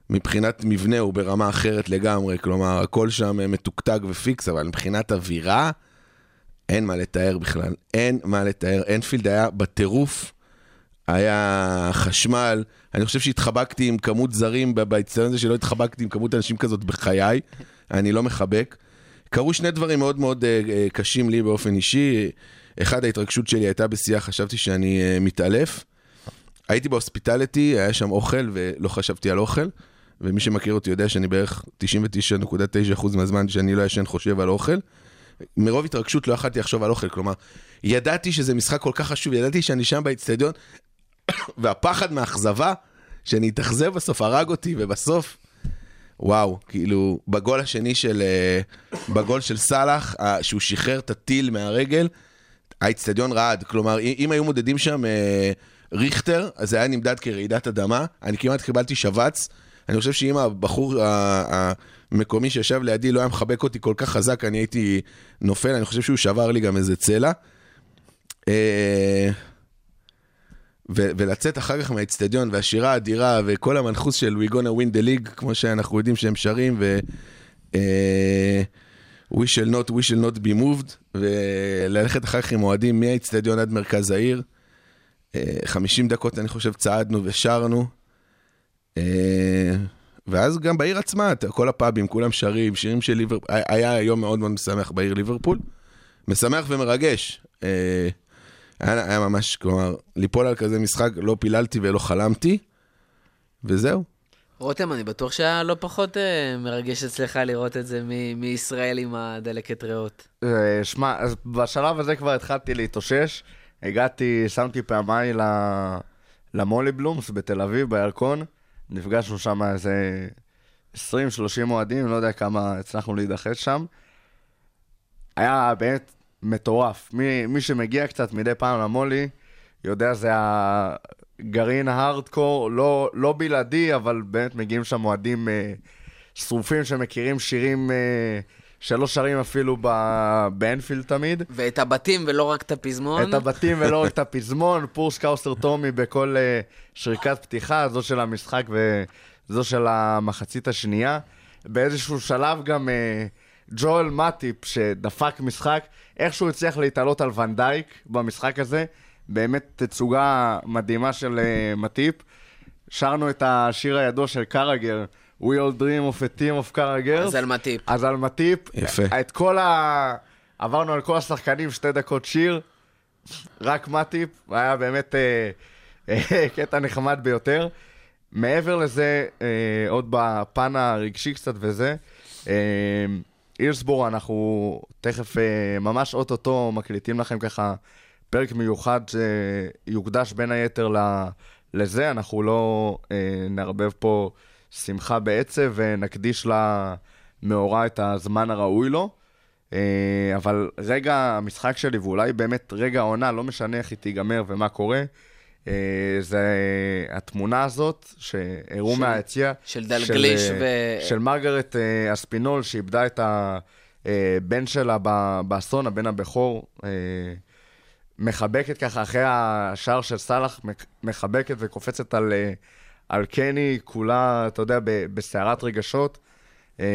מבחינת מבנה הוא ברמה אחרת לגמרי, כלומר, הכל שם אה, מתוקתק ופיקס, אבל מבחינת אווירה, אין מה לתאר בכלל, אין מה לתאר. אנפילד היה בטירוף, היה חשמל, אני חושב שהתחבקתי עם כמות זרים ב- באצטדיון הזה, שלא התחבקתי עם כמות אנשים כזאת בחיי, אני לא מחבק. קרו שני דברים מאוד מאוד אה, אה, קשים לי באופן אישי. אחד, ההתרגשות שלי הייתה בשיאה, חשבתי שאני אה, מתעלף. הייתי בהוספיטליטי, היה שם אוכל ולא חשבתי על אוכל. ומי שמכיר אותי יודע שאני בערך 99.9% מהזמן שאני לא ישן חושב על אוכל. מרוב התרגשות לא יכלתי לחשוב על אוכל, כלומר, ידעתי שזה משחק כל כך חשוב, ידעתי שאני שם באצטדיון, והפחד מהאכזבה, שאני אתאכזב בסוף, הרג אותי, ובסוף, וואו, כאילו, בגול השני של, אה, בגול של סאלח, שהוא שחרר את הטיל מהרגל, האצטדיון רעד, כלומר, אם היו מודדים שם אה, ריכטר, אז זה היה נמדד כרעידת אדמה, אני כמעט קיבלתי שבץ, אני חושב שאם הבחור המקומי שישב לידי לא היה מחבק אותי כל כך חזק, אני הייתי נופל, אני חושב שהוא שבר לי גם איזה צלע. אה, ו- ולצאת אחר כך מהאיצטדיון, והשירה האדירה, וכל המנחוס של We gonna win the league, כמו שאנחנו יודעים שהם שרים, ו... אה, We shall not, we shall not be moved, וללכת אחר כך עם אוהדים מהאיצטדיון עד מרכז העיר. אה, 50 דקות, אני חושב, צעדנו ושרנו. אה, ואז גם בעיר עצמה, כל הפאבים, כולם שרים, שירים של ליברפול. היה יום מאוד מאוד משמח בעיר ליברפול. משמח ומרגש. היה, היה ממש, כלומר, ליפול על כזה משחק, לא פיללתי ולא חלמתי, וזהו. רותם, אני בטוח שהיה לא פחות אה, מרגש אצלך לראות את זה מ- מישראל עם הדלקת ריאות. אה, שמע, אז בשלב הזה כבר התחלתי להתאושש. הגעתי, שמתי פעמיי ל- למולי בלומס בתל אביב, בירקון. נפגשנו שם איזה 20-30 אוהדים, לא יודע כמה הצלחנו להידחס שם. היה באמת מטורף. מי, מי שמגיע קצת מדי פעם למולי, יודע זה הגרעין ההארדקור, לא, לא בלעדי, אבל באמת מגיעים שם אוהדים אה, שרופים שמכירים שירים אה, שלא שרים אפילו ב- באנפילד תמיד. ואת הבתים ולא רק את הפזמון. את הבתים ולא רק את הפזמון, פורס קאוסר טומי בכל uh, שריקת פתיחה, זו של המשחק וזו של המחצית השנייה. באיזשהו שלב גם uh, ג'ואל מטיפ, שדפק משחק, איכשהו הצליח להתעלות על ונדייק במשחק הזה. באמת תצוגה מדהימה של uh, מטיפ. שרנו את השיר הידוע של קרגר, We all dream of a team of קרגר. אז על מטיפ. אז על מטיפ, יפה. את כל ה... עברנו על כל השחקנים שתי דקות שיר, רק מטיפ, היה באמת אה, אה, קטע נחמד ביותר. מעבר לזה, אה, עוד בפן הרגשי קצת וזה, אה, אילסבורו, אנחנו תכף, אה, ממש אוטוטו, מקליטים לכם ככה פרק מיוחד שיוקדש בין היתר ל- לזה, אנחנו לא אה, נערבב פה שמחה בעצב ונקדיש למאורע את הזמן הראוי לו. אה, אבל רגע המשחק שלי, ואולי באמת רגע העונה, לא משנה איך היא תיגמר ומה קורה, אה, זה התמונה הזאת שהראו של- מהיציע. של דלגליש אה, ו- של מרגרט אה, אספינול, שאיבדה את הבן שלה באסון, הבן הבכור. אה, מחבקת ככה אחרי השער של סאלח, מחבקת וקופצת על, אה, על קני, כולה, אתה יודע, בסערת רגשות. אה,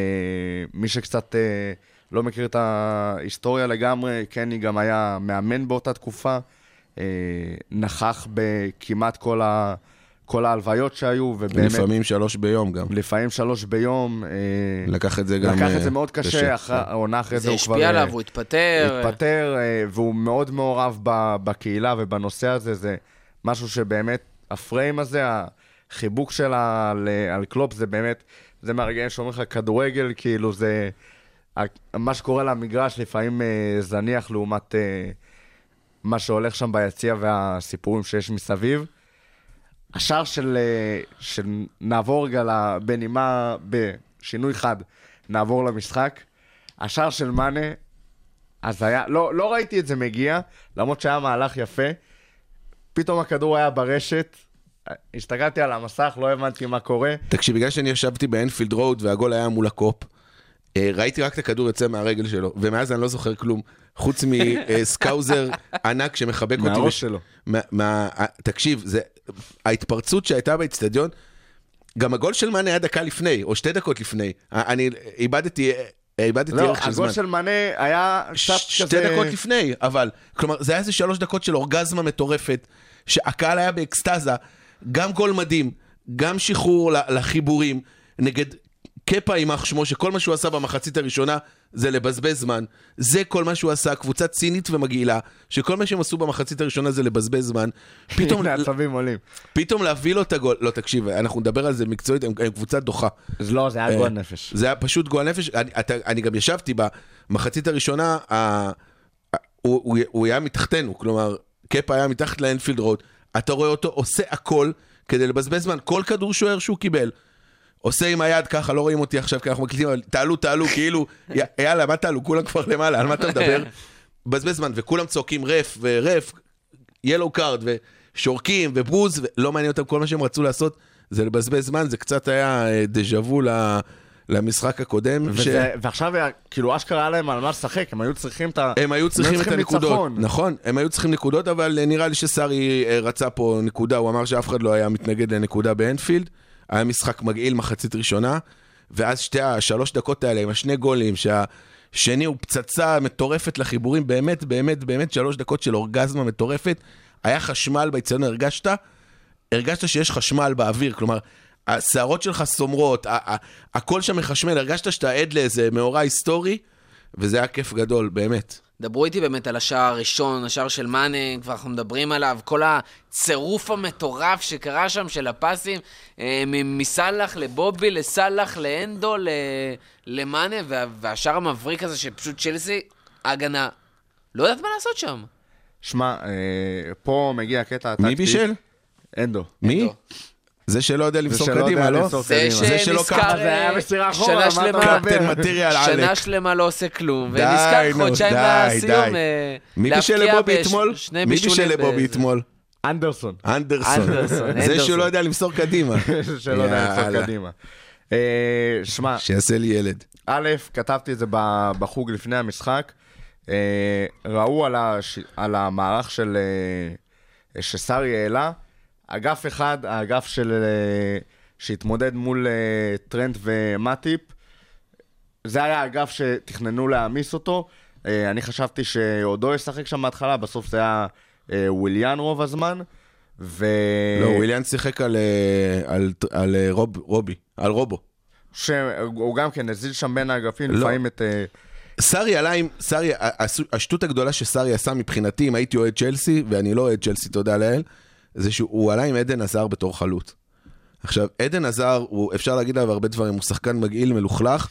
מי שקצת אה, לא מכיר את ההיסטוריה לגמרי, קני גם היה מאמן באותה תקופה, אה, נכח בכמעט כל, ה, כל ההלוויות שהיו, ובאמת, לפעמים שלוש ביום גם. לפעמים שלוש ביום. אה, לקח את זה גם... לקח אה, את זה מאוד קשה, אחרי, העונה אחרי זה זה הוא כבר... השפיע אה, עליו, הוא התפטר. התפטר, אה, והוא מאוד מעורב ב- בקהילה ובנושא הזה, זה משהו שבאמת, הפריים הזה, החיבוק שלה על, על קלופ, זה באמת, זה מהרגעים שאומרים לך כדורגל, כאילו זה... מה שקורה למגרש לפעמים אה, זניח לעומת אה, מה שהולך שם ביציע והסיפורים שיש מסביב. השער של, אה, שנעבור רגע בנימה, בשינוי חד, נעבור למשחק. השער של מאנה, אז היה, לא, לא ראיתי את זה מגיע, למרות שהיה מהלך יפה. פתאום הכדור היה ברשת, הסתכלתי על המסך, לא הבנתי מה קורה. תקשיב, בגלל שאני ישבתי באנפילד רוד והגול היה מול הקופ, ראיתי רק את הכדור יוצא מהרגל שלו, ומאז אני לא זוכר כלום, חוץ מסקאוזר ענק שמחבק אותי. מהראש שלו. מה, תקשיב, ההתפרצות שהייתה באצטדיון, גם הגול של מאנה היה דקה לפני, או שתי דקות לפני. אני איבדתי, איבדתי לא, ערך של זמן. הגול של מאנה היה קצת כזה... שתי דקות לפני, אבל, כלומר, זה היה איזה שלוש דקות של אורגזמה מטורפת, שהקהל היה באקסטזה, גם גול מדהים, גם שחרור לחיבורים, נגד קפה יימח שמו, שכל מה שהוא עשה במחצית הראשונה זה לבזבז זמן. זה כל מה שהוא עשה, קבוצה צינית ומגעילה, שכל מה שהם עשו במחצית הראשונה זה לבזבז זמן. פתאום, העצבים עולים. פתאום להביא לו את הגול, לא, תקשיב, אנחנו נדבר על זה מקצועית, הם, הם קבוצה דוחה. אז לא, זה היה גועל נפש. זה היה פשוט גועל נפש. אני, אתה, אני גם ישבתי במחצית הראשונה, ה, הוא, הוא, הוא היה מתחתנו, כלומר, קפה היה מתחת לאנפילד רוד, אתה רואה אותו עושה הכל כדי לבזבז זמן, כל כדור שוער שהוא קיבל. עושה עם היד ככה, לא רואים אותי עכשיו כי אנחנו מקליטים, אבל תעלו, תעלו, כאילו, יאללה, מה תעלו? כולם כבר למעלה, על מה אתה מדבר? בזבז זמן, וכולם צועקים ref ו ref, yellow card, ושורקים ובוז, ולא מעניין אותם, כל מה שהם רצו לעשות זה לבזבז זמן, זה קצת היה אה, דז'ה וו ל- למשחק הקודם. ש- וזה, ועכשיו, היה- כאילו, אשכרה היה להם על מה לשחק, הם היו צריכים את ה... הם היו צריכים את הנקודות, ניצחון. נכון, הם היו צריכים נקודות, אבל אה, נראה לי שסארי אה, רצה פה נקודה, הוא אמר שאף אחד לא היה מתנגד לנקודה באנפילד, היה משחק מגעיל מחצית ראשונה, ואז שתי השלוש דקות האלה עם השני גולים, שהשני הוא פצצה מטורפת לחיבורים, באמת, באמת, באמת שלוש דקות של אורגזמה מטורפת, היה חשמל באצטדיון, הרגשת? הרגשת שיש חשמל באוויר, כלומר, השערות שלך סומרות, הכל שם מחשמל, הרגשת שאתה עד לאיזה מאורע היסטורי, וזה היה כיף גדול, באמת. דברו איתי באמת על השער הראשון, השער של מאנה, כבר אנחנו מדברים עליו, כל הצירוף המטורף שקרה שם של הפסים, אה, מסאלח לבובי, לסאלח, לאנדו, ל- למאנה, וה- והשער המבריק הזה שפשוט צ'לסי, ההגנה, לא יודעת מה לעשות שם. שמע, אה, פה מגיע הקטע הטקטי. מי בישל? אנדו. מי? אנדו. זה שלא יודע למסור קדימה, לא? למסור זה שנזכר ככה, זה היה מסירה אחורה, שנה מה אתה שלמה, מדבר? קפטן מטריאל עלק. שנה שלמה לא עושה כלום, ונזכר חודשיים די. אה, מי בישל לבובי אתמול? מי בישל לבובי אתמול? אנדרסון. אנדרסון. זה. שהוא לא יודע למסור קדימה. שלא יודע יאללה. קדימה. אה, שמע, שיעשה לי ילד. א', כתבתי את זה בחוג לפני המשחק. אה, ראו על, המערך של... שסארי העלה, אגף אחד, האגף של... אה, שהתמודד מול אה, טרנט ומטיפ, זה היה האגף שתכננו להעמיס אותו. אה, אני חשבתי שעודו ישחק שם בהתחלה, בסוף זה היה וויליאן רוב הזמן. ו... לא, וויליאן שיחק על, על, על אה, רוב, רובי, על רובו. שהוא גם כן הזיז שם בין האגפים, לא. לפעמים את... סארי עלה עם, סארי, השטות הגדולה שסארי עשה מבחינתי, אם הייתי אוהד צ'לסי, ואני לא אוהד צ'לסי, תודה לאל, זה שהוא עלה עם עדן עזר בתור חלוץ. עכשיו, עדן עזר, הוא, אפשר להגיד עליו הרבה דברים, הוא שחקן מגעיל, מלוכלך,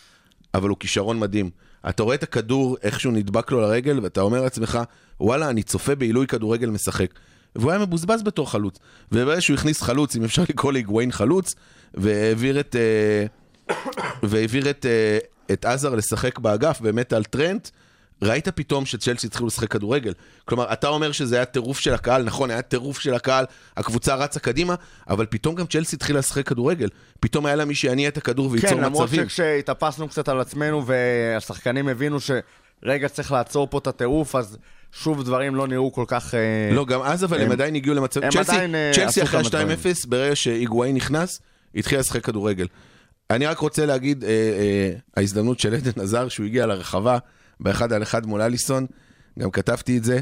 אבל הוא כישרון מדהים. אתה רואה את הכדור, איך שהוא נדבק לו לרגל, ואתה אומר לעצמך, וואלה, אני צופה בעילוי כדורגל משחק. והוא היה מבוזבז בתור חלוץ. וברגע שהוא הכניס חלוץ, אם אפשר לקרוא להיגואין חלוץ, והעביר את... אה, והעביר את, אה, את עזר לשחק באגף, באמת על טרנט, ראית פתאום שצ'לסי התחילו לשחק כדורגל. כלומר, אתה אומר שזה היה טירוף של הקהל, נכון, היה טירוף של הקהל, הקבוצה רצה קדימה, אבל פתאום גם צ'לסי התחילה לשחק כדורגל. פתאום היה לה מי שיניע את הכדור וייצור כן, למרות מצבים. שכשהתאפסנו קצת על עצמנו והשחקנים הבינו שרגע צריך לעצור פה את הטירוף, אז שוב דברים לא נראו כל כך... אה, לא, גם אז אבל הם הם- עדיין הגיעו למצב... הם צ'לסי, עדיין, אה, צ'לסי אחרי כמה דברים. ה-2-0, ברגע שהיגואין נכנס, התחיל לשחק כדורגל. אני רק רוצה להגיד, אה, אה, ההזדמנות של עדן עזר, שהוא הגיע לרחבה באחד על אחד מול אליסון, גם כתבתי את זה.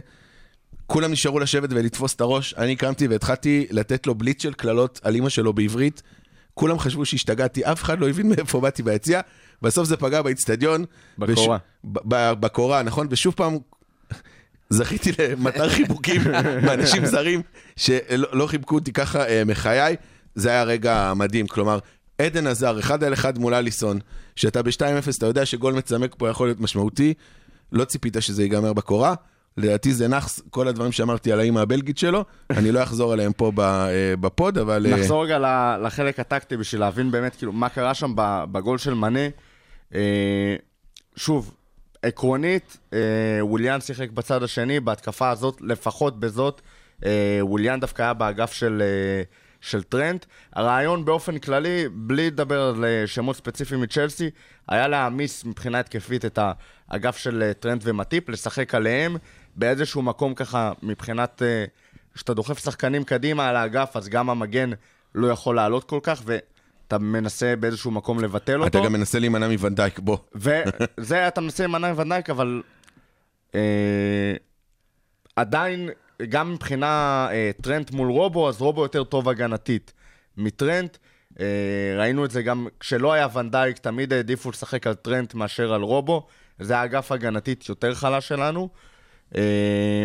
כולם נשארו לשבת ולתפוס את הראש, אני קמתי והתחלתי לתת לו בליץ של קללות על אימא שלו בעברית. כולם חשבו שהשתגעתי, אף אחד לא הבין מאיפה באתי ביציע. בסוף זה פגע באיצטדיון. בקורה. וש- ב- ב- בקורה, נכון? ושוב פעם, זכיתי למטר חיבוקים מאנשים זרים שלא לא חיבקו אותי ככה אה, מחיי. זה היה רגע מדהים, כלומר, עדן עזר, אחד על אחד מול אליסון, שאתה ב-2-0, אתה יודע שגול מצמק פה יכול להיות משמעותי, לא ציפית שזה ייגמר בקורה. לדעתי זה נאחס, כל הדברים שאמרתי על האימא הבלגית שלו, אני לא אחזור עליהם פה אה, בפוד, אבל... אה, נחזור רגע לחלק הטקטי בשביל להבין באמת כאילו מה קרה שם בגול של מאנה. אה, שוב, עקרונית, ווליאן שיחק בצד השני, בהתקפה הזאת, לפחות בזאת, ווליאן דווקא היה באגף של, של טרנט. הרעיון באופן כללי, בלי לדבר על אה, שמות ספציפיים מצ'לסי, היה להעמיס מבחינה התקפית את האגף של אה, טרנט ומטיפ, לשחק עליהם באיזשהו מקום ככה, מבחינת... אה, כשאתה דוחף שחקנים קדימה על האגף, אז גם המגן לא יכול לעלות כל כך, ואתה מנסה באיזשהו מקום לבטל אותו. אתה גם מנסה להימנע מוואן דייק, בוא. וזה, אתה מנסה להימנע מוואן דייק, אבל אה, עדיין, גם מבחינה אה, טרנט מול רובו, אז רובו יותר טוב הגנתית מטרנט. אה, ראינו את זה גם כשלא היה ואן דייק, תמיד העדיפו לשחק על טרנט מאשר על רובו. זה האגף הגנתית יותר חלש שלנו. אה,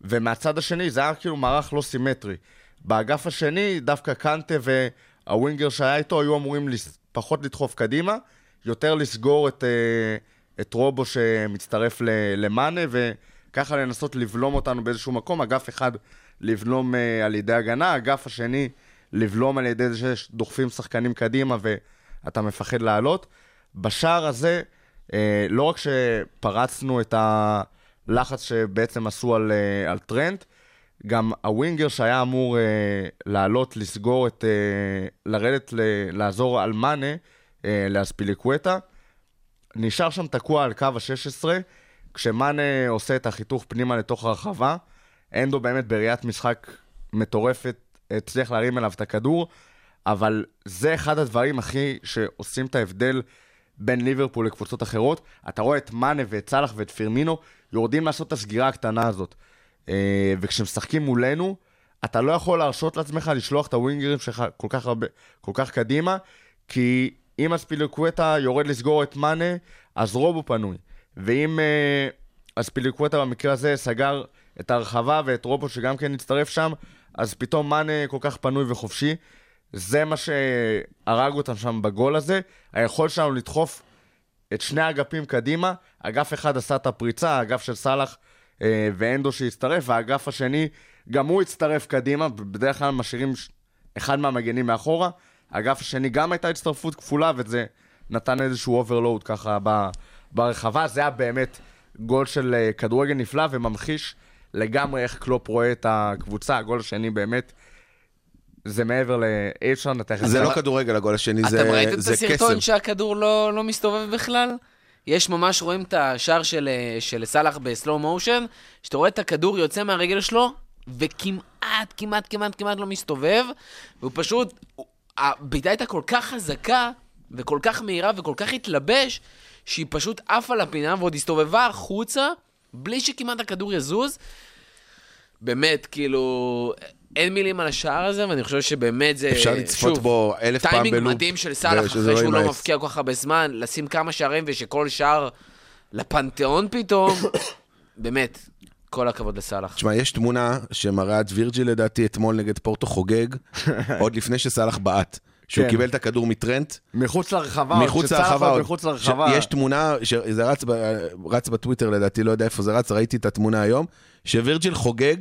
ומהצד השני, זה היה כאילו מערך לא סימטרי. באגף השני, דווקא קנטה והווינגר שהיה איתו היו אמורים לס... פחות לדחוף קדימה, יותר לסגור את, אה, את רובו שמצטרף ל- למאנה, וככה לנסות לבלום אותנו באיזשהו מקום. אגף אחד לבלום אה, על ידי הגנה, אגף השני לבלום על ידי זה שדוחפים שחקנים קדימה ואתה מפחד לעלות. בשער הזה, אה, לא רק שפרצנו את הלחץ שבעצם עשו על, אה, על טרנט, גם הווינגר שהיה אמור אה, לעלות, לסגור את... אה, לרדת, ל, לעזור על מאנה, אה, לאספיליקווטה, נשאר שם תקוע על קו ה-16, כשמאנה עושה את החיתוך פנימה לתוך הרחבה, אנדו באמת בראיית משחק מטורפת הצליח להרים אליו את הכדור, אבל זה אחד הדברים הכי שעושים את ההבדל בין ליברפול לקבוצות אחרות. אתה רואה את מאנה ואת סאלח ואת פירמינו יורדים לעשות את הסגירה הקטנה הזאת. אה, וכשמשחקים מולנו, אתה לא יכול להרשות לעצמך לשלוח את הווינגרים שלך כל כך, הרבה, כל כך קדימה, כי אם אספיליקווטה יורד לסגור את מאנה, אז רובו פנוי. ואם אה, אספיליקווטה במקרה הזה סגר את הרחבה ואת רובו שגם כן הצטרף שם, אז פתאום מאנה כל כך פנוי וחופשי. זה מה שהרג אותם שם בגול הזה. היכולת שלנו לדחוף את שני האגפים קדימה, אגף אחד עשה את הפריצה, האגף של סאלח אה, ואנדו שהצטרף, והאגף השני, גם הוא הצטרף קדימה, בדרך כלל משאירים אחד מהמגנים מאחורה. האגף השני גם הייתה הצטרפות כפולה, וזה נתן איזשהו overload ככה ב, ברחבה. זה היה באמת גול של אה, כדורגל נפלא וממחיש לגמרי איך קלופ רואה את הקבוצה. הגול השני באמת, זה מעבר ל... אי אפשר לנתח את זה לא כדורגל הגול השני, זה אתם ראיתם את זה הסרטון קסם. שהכדור לא, לא מסתובב בכלל? יש ממש, רואים את השער של, אה, של סאלח בסלואו מושן, שאתה רואה את הכדור יוצא מהרגל שלו, וכמעט, כמעט, כמעט, כמעט לא מסתובב, והוא פשוט, הבעיטה הייתה כל כך חזקה, וכל כך מהירה, וכל כך התלבש, שהיא פשוט עפה לפינה, ועוד הסתובבה החוצה, בלי שכמעט הכדור יזוז. באמת, כאילו, אין מילים על השער הזה, ואני חושב שבאמת זה... אפשר לצפות שוב, בו אלף פעם טיימינג בלופ, מדהים של סאלח, אחרי לא שהוא לא. מפקיע כל כך הרבה זמן, לשים כמה שערים ושכל שער לפנתיאון פתאום. באמת, כל הכבוד לסאלח. תשמע, יש תמונה שמראה את וירג'יל לדעתי אתמול נגד פורטו חוגג, עוד לפני שסאלח בעט. שהוא כן. קיבל את הכדור מטרנט, מחוץ לרחבה, עוד מחוץ לרחבה, עוד עוד. מחוץ לרחבה. יש תמונה, שזה רץ, ב- רץ בטוויטר לדעתי, לא יודע איפה זה רץ, ראיתי את התמונה היום, שווירג'יל חוגג,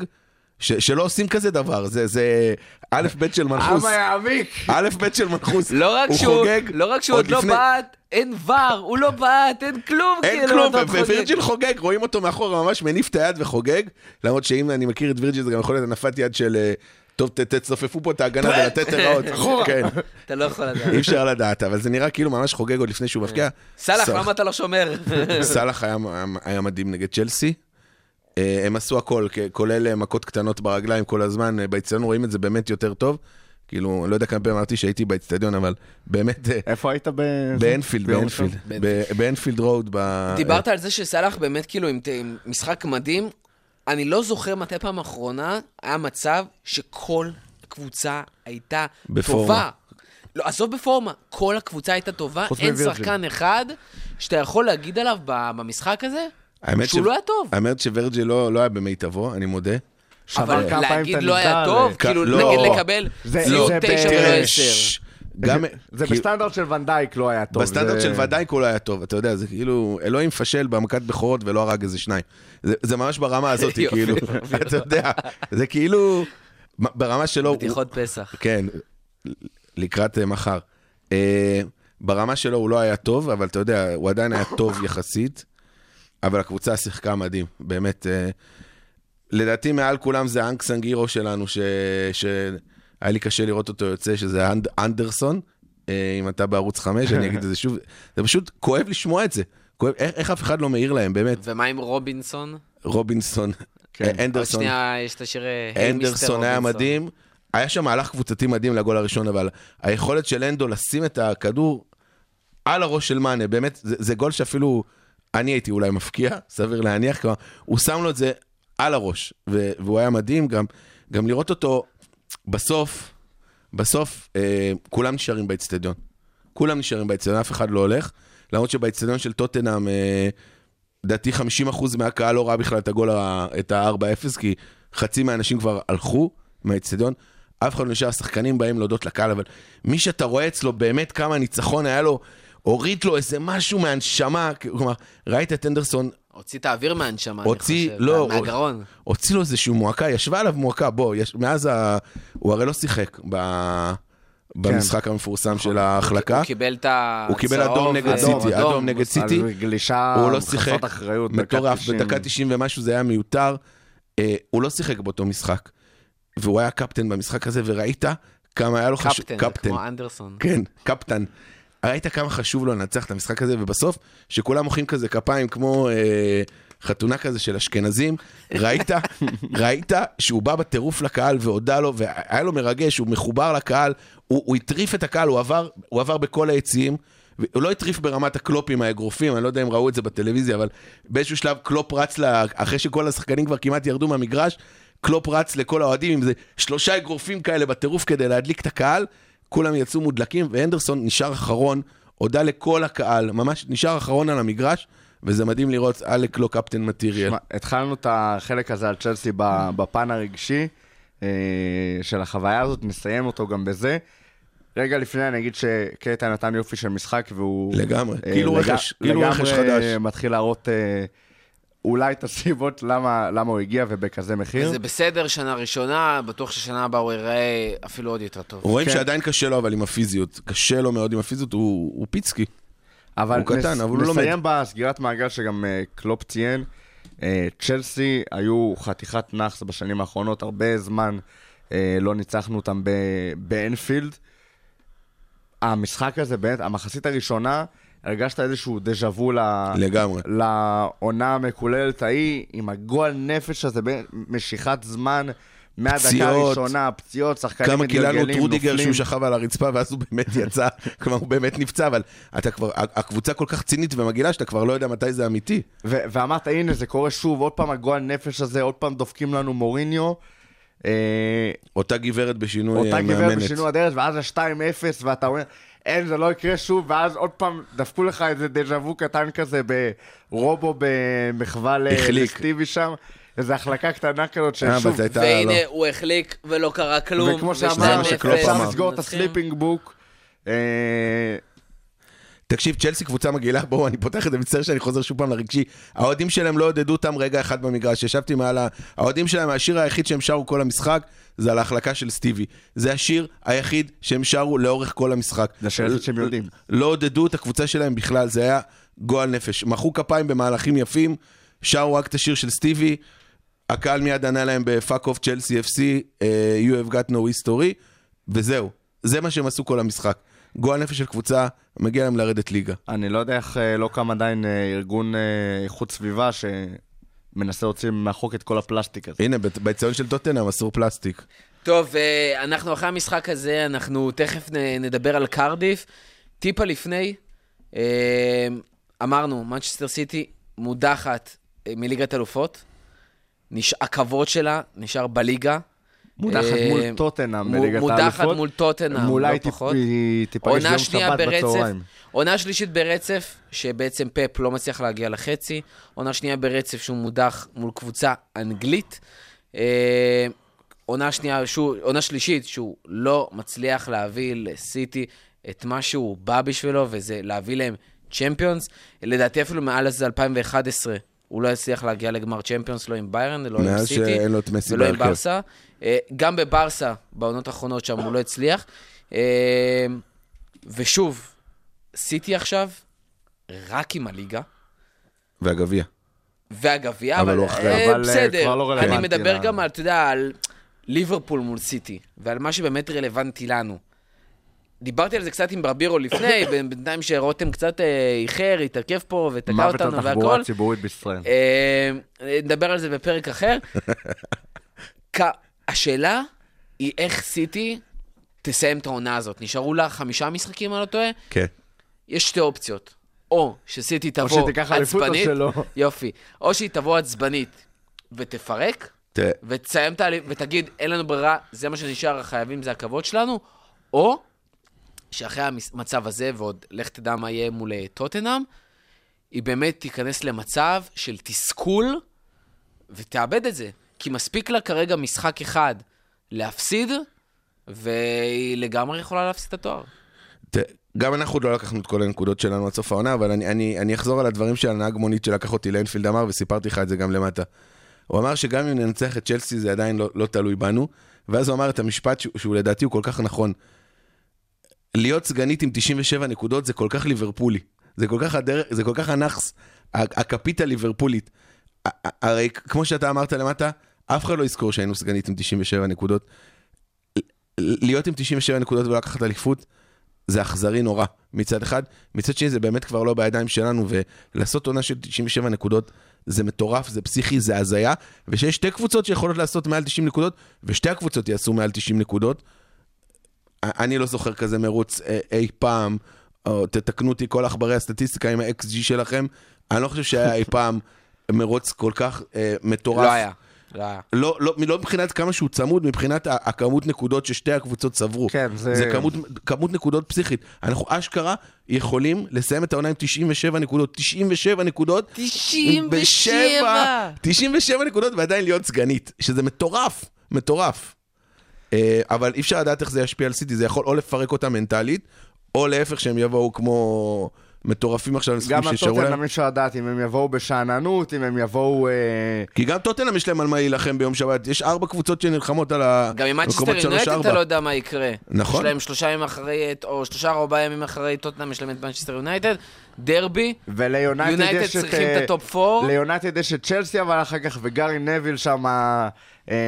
ש- שלא עושים כזה דבר, זה- זה א' ב' של מנחוס. אבא יעמיק! א' ב' של מנחוס. לא רק הוא שהוא, חוגג, לא רק שהוא עוד לא לפני- בעט, אין ור, הוא לא בעט, אין כלום, אין כאילו, כלום, עוד. ווירג'יל חוגג, רואים אותו מאחורה, ממש מניף את היד וחוגג, למרות שאם אני מכיר את וירג'יל זה גם יכול להיות הנפת יד של, אה, טוב, ת- תצופפו פה את ההגנה ולתת הראות. כן, אתה לא יכול לדעת. אי אפשר לדעת, אבל זה נראה כאילו ממש חוגג עוד לפני שהוא מבקיע. סאלח, סאלח. למה אתה לא שומר? סאלח היה, מדהים נגד צ'לסי. אה, הם עשו הכל, כולל אה, מכות קטנות ברגליים כל הזמן, אה, באצטדיון רואים את זה באמת יותר טוב. כאילו, אני לא יודע כמה פעמים אמרתי שהייתי באצטדיון, אבל באמת, איפה היית ב... באנפילד, באנפילד, באנפילד רוד. ב- דיברת על זה שסאלח באמת כאילו עם משחק מדהים. אני לא זוכר מתי פעם אחרונה היה מצב שכל קבוצה הייתה בפורמה. טובה. לא, עזוב בפורמה, כל הקבוצה הייתה טובה, אין. שחקן אחד שאתה יכול להגיד עליו במשחק הזה האמת שהוא ש- לא היה טוב. האמת שוורג'י לא לא היה במיטבו, אני מודה. אבל להגיד לא היה טוב, כאילו לא. נגיד לקבל זה- זה תשע ולא עשר. גם... זה כאילו, בסטנדרט של ונדייק לא היה טוב. בסטנדרט זה- של ודאי הוא לא היה טוב, אתה יודע, זה כאילו, אלוהים מפשל במכת בכורות ולא הרג איזה שניים. זה, זה ממש ברמה הזאת, כאילו. אתה יודע, זה כאילו, ברמה שלו, בדיחות פסח. כן, לקראת אה, מחר. אה, ברמה שלו הוא לא היה טוב, אבל אתה יודע, הוא עדיין היה טוב יחסית, אבל הקבוצה שיחקה מדהים, באמת. אה, לדעתי מעל כולם זה ה unsung hero שלנו, ש... שהיה לי קשה לראות אותו יוצא, שזה אנד... אנדרסון, אה, אם אתה בערוץ 5, אני אגיד את זה שוב, זה פשוט כואב לשמוע את זה. כואב, איך, איך אף אחד לא מעיר להם, באמת. ומה עם רובינסון? רובינסון, כן. אה, עוד אנדרסון. שנייה יש את השיר אה, "היי, מיסטר אנדרסון היה רובינסון". מדהים. היה שם מהלך קבוצתי מדהים לגול הראשון, אבל היכולת של אנדו לשים את הכדור על הראש של מאנה, באמת, זה, זה גול שאפילו אני הייתי אולי מפקיע, סביר להניח, כלומר, הוא שם לו את זה על הראש, והוא היה מדהים גם, גם לראות אותו בסוף, בסוף אה, כולם נשארים באצטדיון. כולם נשארים באצטדיון, אף אחד לא הולך, למרות שבאצטדיון של טוטנאם, אה, לדעתי 50% מהקהל לא ראה בכלל את הגול, את ה-4-0, כי חצי מהאנשים כבר הלכו מהאצטדיון. אף אחד לא נשאר, השחקנים באים להודות לקהל, אבל מי שאתה רואה אצלו באמת כמה ניצחון היה לו, הוריד לו איזה משהו מהנשמה, כלומר, ראית את אנדרסון, הוציא את האוויר מהנשמה, אני הוציא, חושב, לא, מהגרון. הוציא לו איזושהי מועקה, ישבה עליו מועקה, בוא, יש, מאז ה... הוא הרי לא שיחק ב... במשחק המפורסם של ההחלקה. הוא קיבל את הצהוב. הוא קיבל אדום נגד אה, סיטי, אדום נגד על סיטי. גלישה הוא לא שיחק, מטורף, 90. בדקה 90 ומשהו זה היה מיותר. אה, הוא לא שיחק באותו משחק. והוא היה קפטן במשחק הזה, וראית כמה היה לו חשוב... קפטן, זה כמו אנדרסון. כן, קפטן. ראית כמה חשוב לו לנצח את המשחק הזה, ובסוף, שכולם מוחאים כזה כפיים כמו אה, חתונה כזה של אשכנזים, ראית, ראית שהוא בא בטירוף לקהל והודה לו, והיה לו מרגש, הוא מחובר לקהל, הוא, הוא הטריף את הקהל, הוא עבר, הוא עבר בכל היציעים. הוא לא הטריף ברמת הקלופים, האגרופים, אני לא יודע אם ראו את זה בטלוויזיה, אבל באיזשהו שלב קלופ רץ, לה, אחרי שכל השחקנים כבר כמעט ירדו מהמגרש, קלופ רץ לכל האוהדים עם איזה שלושה אגרופים כאלה בטירוף כדי להדליק את הקהל, כולם יצאו מודלקים, ואנדרסון נשאר אחרון, הודה לכל הקהל, ממש נשאר אחרון על המגרש, וזה מדהים לראות עלק לא קפטן מטיריאל. התחלנו את החלק הזה על צ'לסי בפן הרגשי אה, של החוויה הזאת, נסיים אותו גם בזה. רגע לפני אני אגיד שקייטה נתן יופי של משחק והוא... לגמרי, אה, כאילו רכש, כאילו רכש חדש. לגמרי מתחיל להראות אה, אולי את הסיבות למה, למה הוא הגיע ובכזה מחיר. וזה בסדר, שנה ראשונה, בטוח ששנה הבאה הוא ייראה אפילו עוד יותר טוב. רואים כן. שעדיין קשה לו אבל עם הפיזיות, קשה לו מאוד עם הפיזיות, הוא הוא פיצקי. אבל הוא קטן, אבל הוא לומד. נסיים בסגירת מעגל שגם אה, קלופ ציין. אה, צ'לסי היו חתיכת נאחס בשנים האחרונות, הרבה זמן אה, לא ניצחנו אותם ב- באנפילד. המשחק הזה, באמת, המחצית הראשונה, הרגשת איזשהו דז'ה וו. לגמרי. לעונה המקוללת ההיא, עם הגועל נפש הזה, משיכת זמן מהדקה. הראשונה, פציעות, שחקנים כמה קיללנו מתגלגלים, את רודיגר נופלים. שהוא שכב על הרצפה ואז הוא באמת יצא, כלומר הוא באמת נפצע, אבל אתה כבר, הקבוצה כל כך צינית ומגעילה שאתה כבר לא יודע מתי זה אמיתי. ו- ואמרת, הנה, זה קורה שוב, עוד פעם הגועל נפש הזה, עוד פעם דופקים לנו מוריניו. אה, אותה גברת בשינוי אותה אה, גברת. בשינוי הדרך, ואז ה-2-0, ואתה אומר, אין, זה לא יקרה שוב, ואז עוד פעם דפקו לך איזה דז'ה וו קטן כזה ברובו במחווה. לסטיבי שם, איזו החלקה קטנה כזאת, אה, אבל ששוב, זה הייתה... והנה, לא. הוא החליק ולא קרה כלום. וכמו זה שאמרנו, אפשר. לסגור את. ה slipping book. תקשיב, צ'לסי קבוצה מגעילה, בואו, אני פותח את זה, מצטער שאני חוזר שוב פעם לרגשי. האוהדים שלהם לא עודדו אותם רגע אחד במגרש, ישבתי מעל ה... האוהדים שלהם, השיר היחיד שהם שרו כל המשחק, זה על ההחלקה של סטיבי. זה השיר היחיד שהם שרו לאורך כל המשחק. זה השיר היחיד שהם יודעים. לא עודדו את הקבוצה שלהם בכלל, זה היה גועל נפש. מחאו כפיים במהלכים יפים, שרו רק את השיר של סטיבי, הקהל מיד ענה להם ב-fuck off צ'לסי FC, אה, you have got no history, וזהו. זה מה שהם עשו כל המשחק. גועל נפש של קבוצה, מגיע להם לרדת ליגה. אני לא יודע איך אה, לא קם עדיין אה, ארגון אה, איכות סביבה שמנסה להוציא מהחוק את כל הפלסטיק הזה. הנה, ב- באצטדיון של טוטנאם אסור פלסטיק. טוב, אנחנו אחרי המשחק הזה, אנחנו תכף נדבר על קרדיף. טיפה לפני, אמרנו, מנצ'סטר סיטי מודחת מליגת אלופות. הכבוד שלה נשאר בליגה. מודחת אה, מול טוטנאם מו- בליגת מודחת האלופות. מול טוטנאם, אולי לא פחות. היא תיפגש ביום שבת בצהריים. עונה שלישית ברצף, שבעצם פפ לא מצליח להגיע לחצי. עונה שנייה ברצף שהוא מודח מול קבוצה אנגלית. אה, עונה שנייה, שהוא, עונה שלישית, שהוא לא מצליח להביא לסיטי את מה שהוא בא בשבילו, וזה להביא להם צ'מפיונס. לדעתי אפילו מאז 2011, הוא לא הצליח להגיע לגמר צ'מפיונס, לא עם ביירן, לא עם מאז סיטי. שאין לו את מסי ולא עם. ברסה. אה, גם בברסה, בעונות האחרונות שם, הוא לא הצליח. אה, ושוב, סיטי עכשיו, רק עם הליגה. והגביע. והגביע, אבל אבל, הוא אחרי, אה, אבל, בסדר. לא אני מדבר גם על, אתה יודע, על ליברפול מול סיטי, ועל מה שבאמת רלוונטי לנו. דיברתי על זה קצת עם ברבירו לפני, בינתיים שרותם קצת אה, איחר, התעכב פה ותקע מוות אותנו לתחבורה והכל. הציבורית בישראל. אה, נדבר על זה בפרק אחר. השאלה היא איך סיטי תסיים את העונה הזאת. נשארו לה חמישה משחקים, אני לא טועה. כן. יש שתי אופציות. או שסיטי תבוא שתיקח אליפות או עצבנית, שלא. יופי. או שהיא תבוא עצבנית ותפרק, ותסיים את ותגיד, אין לנו ברירה, זה מה שנשאר, החייבים זה הכבוד שלנו, או שאחרי המצב הזה, ועוד לך תדע מה יהיה מול אה, טוטנאם, היא באמת תיכנס למצב של תסכול, ותאבד את זה. כי מספיק לה כרגע משחק אחד להפסיד, והיא לגמרי יכולה להפסיד את התואר. גם אנחנו עוד לא לקחנו את כל הנקודות שלנו עד סוף העונה, אבל אני, אני, אני אחזור על הדברים של הנהג מונית שלקח אותי לאנפילד אמר, וסיפרתי לך את זה גם למטה. הוא אמר שגם אם ננצח את צ'לסי זה עדיין לא, לא תלוי בנו, ואז הוא אמר את המשפט שהוא, שהוא לדעתי הוא כל כך נכון. להיות סגנית עם 97 נקודות זה כל כך ליברפולי. זה כל כך הדרך, זה כל כך הנאחס, ה- הקפיטה ליברפולית. ה- ה- הרי כמו שאתה אמרת למטה, אף אחד לא יזכור שהיינו סגנית עם 97 נקודות. להיות עם 97 נקודות ולקחת אליפות, זה אכזרי נורא מצד אחד, מצד שני זה באמת כבר לא בידיים שלנו, ולעשות עונה של 97 נקודות זה מטורף, זה פסיכי, זה הזיה, ושיש שתי קבוצות שיכולות לעשות מעל 90 נקודות, ושתי הקבוצות יעשו מעל 90 נקודות. אני לא זוכר כזה מרוץ אה, אי פעם, או תתקנו אותי כל עכברי הסטטיסטיקה עם ה-XG שלכם, אני לא חושב שהיה אי פעם מרוץ כל כך אה, מטורף. לא היה. לא. לא, לא, לא מבחינת כמה שהוא צמוד, מבחינת הכמות נקודות ששתי הקבוצות צברו. כן, זה- זה כמות, כמות נקודות פסיכית. אנחנו אשכרה יכולים לסיים את העונה עם 97 נקודות. 97 נקודות. 97! 97 נקודות ועדיין להיות סגנית, שזה מטורף, מטורף. אה, אבל אי אפשר לדעת איך זה ישפיע על סיטי, זה יכול או לפרק אותה מנטלית, או להפך שהם יבואו כמו מטורפים עכשיו למשחקים גם שישארו להם. הטוטנאם אי אפשר לדעת אם הם יבואו בשאננות, אם הם יבואו... אה, כי גם טוטנאם יש להם על מה להילחם ביום שבת. יש ארבע קבוצות שנלחמות על ה... גם עם שלוש, יונייטד. אתה לא יודע מה יקרה. נכון. יש להם שלושה ימים אחרי, או שלושה ארבעה ימים אחרי טוטנאם, יש להם את מנצ'סטר יונייטד, דרבי, וליונייטד יונייטד יש את... צריכים אה, את ה top four. ליונייטד יש את צ'לסי, אבל אחר כך, וגארי נוויל שם אה,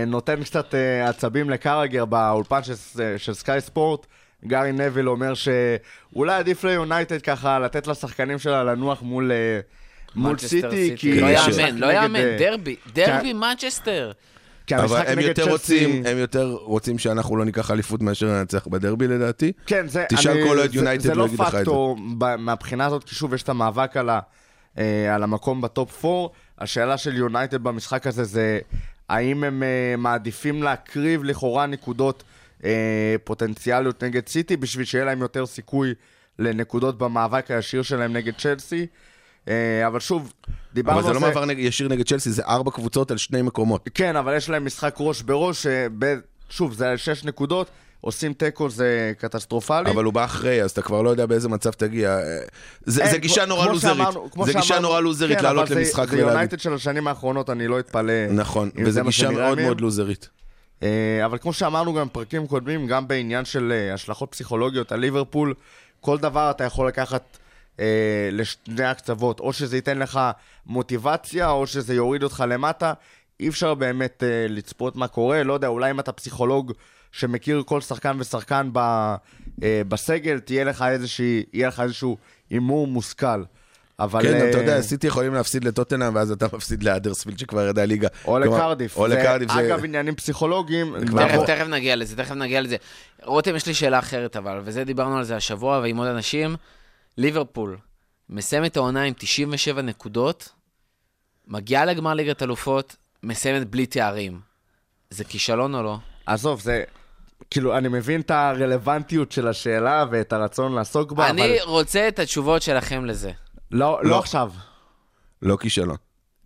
נותן קצת אה, עצבים לקראגר באולפן של, של סקאי ספורט. גארי נוויל אומר שאולי עדיף ליונייטד ככה לתת לשחקנים שלה לנוח מול, אה, מול סיטי, כי... לא יאמן, לא יאמן, אה, דרבי, דרבי מנצ'סטר. אבל הם יותר. רוצים, הם יותר רוצים שאנחנו לא ניקח אליפות מאשר ננצח בדרבי לדעתי. כן, זה... תשאל אני- כל זה- יונייטד, זה הוא לא יגיד לך את זה. פקטור ב- מהבחינה הזאת, כי שוב, יש את המאבק על, ה, אה, על המקום ב top 4. השאלה של יונייטד במשחק הזה זה האם הם אה, מעדיפים להקריב לכאורה נקודות אה, פוטנציאליות נגד סיטי בשביל שיהיה להם יותר סיכוי לנקודות במאבק הישיר שלהם נגד צ'לסי. אה, אבל שוב, דיברנו אבל על זה זה... לא מעבר ישיר נגד צ'לסי, זה ארבע קבוצות על שני מקומות. כן, אבל יש להם משחק ראש בראש. שוב, זה על שש נקודות, עושים תיקו זה קטסטרופלי. אבל הוא בא אחרי, אז אתה כבר לא יודע באיזה מצב תגיע. אה, זה אין, זה גישה כמו- נורא לוזרית. שאמרנו- זה גישה שאמרנו- נורא לוזרית כן, לעלות זה- למשחק זה ולהגיד. יונייטד של השנים האחרונות, אני לא אתפלא. נכון, וזו זה גישה מאוד. מאוד לוזרית. אה, אבל כמו שאמרנו גם בפרקים קודמים, גם בעניין של אה, השלכות פסיכולוגיות על ליברפול, כל דבר אתה יכול לקחת אה, לשני הקצוות, או שזה ייתן לך מוטיבציה, או שזה יוריד אותך למטה. אי אפשר באמת אה, לצפות מה קורה, לא יודע, אולי אם אתה פסיכולוג שמכיר כל שחקן ושחקן ב, אה, בסגל, תהיה לך איזושהי, יהיה לך איזשהו הימור מושכל. אבל... כן, אה, אתה יודע, סיטי יכולים להפסיד לטוטנאם, ואז אתה מפסיד לאדרספילד שכבר ירדה ליגה. או כלומר, לקרדיף. או זה, לקרדיף. זה- אגב, עניינים פסיכולוגיים. תכף נגיע לזה, תכף נגיע לזה. רותם, יש לי שאלה אחרת אבל, וזה דיברנו על זה השבוע ועם עוד אנשים. ליברפול, מסיימת העונה עם 97 נקודות, מגיעה לגמר ליגת אלופות, מסיימת בלי תארים. זה כישלון או לא? עזוב, זה... כאילו, אני מבין את הרלוונטיות של השאלה ואת הרצון לעסוק בה, אבל אני רוצה את התשובות שלכם לזה. לא, לא. לא עכשיו. לא כישלון.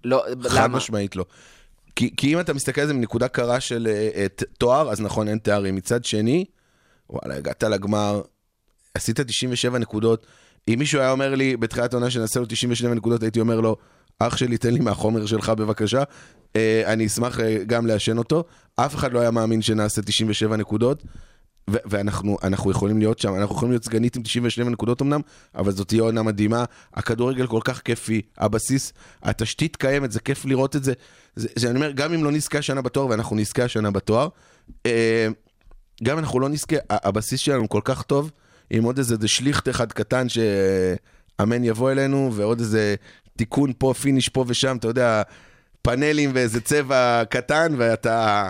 לא, חד למה? משמעית לא. כי, כי אם אתה מסתכל על זה מנקודה קרה של אה, את תואר, אז נכון, אין תארים. מצד שני, וואלה, הגעת לגמר, עשית 97 נקודות. אם מישהו היה אומר לי בתחילת העונה שנעשה לו 97 נקודות, הייתי אומר לו, אח שלי, תן לי מהחומר שלך בבקשה. אה, אני אשמח אה, גם לעשן אותו. אף אחד לא היה מאמין שנעשה 97 נקודות. ו- ואנחנו אנחנו יכולים להיות שם, אנחנו יכולים להיות סגנית עם 97 נקודות אמנם, אבל זאת תהיה עונה מדהימה. הכדורגל כל כך כיפי, הבסיס, התשתית קיימת, זה כיף לראות את זה. זה, זה אני אומר, גם אם לא נזכה השנה בתואר, ואנחנו נזכה השנה בתואר, אה, גם אם אנחנו לא נזכה, הבסיס שלנו כל כך טוב, עם עוד איזה שליכט אחד קטן שאמן יבוא אלינו, ועוד איזה תיקון פה, פיניש פה ושם, אתה יודע, פאנלים ואיזה צבע קטן, ואתה...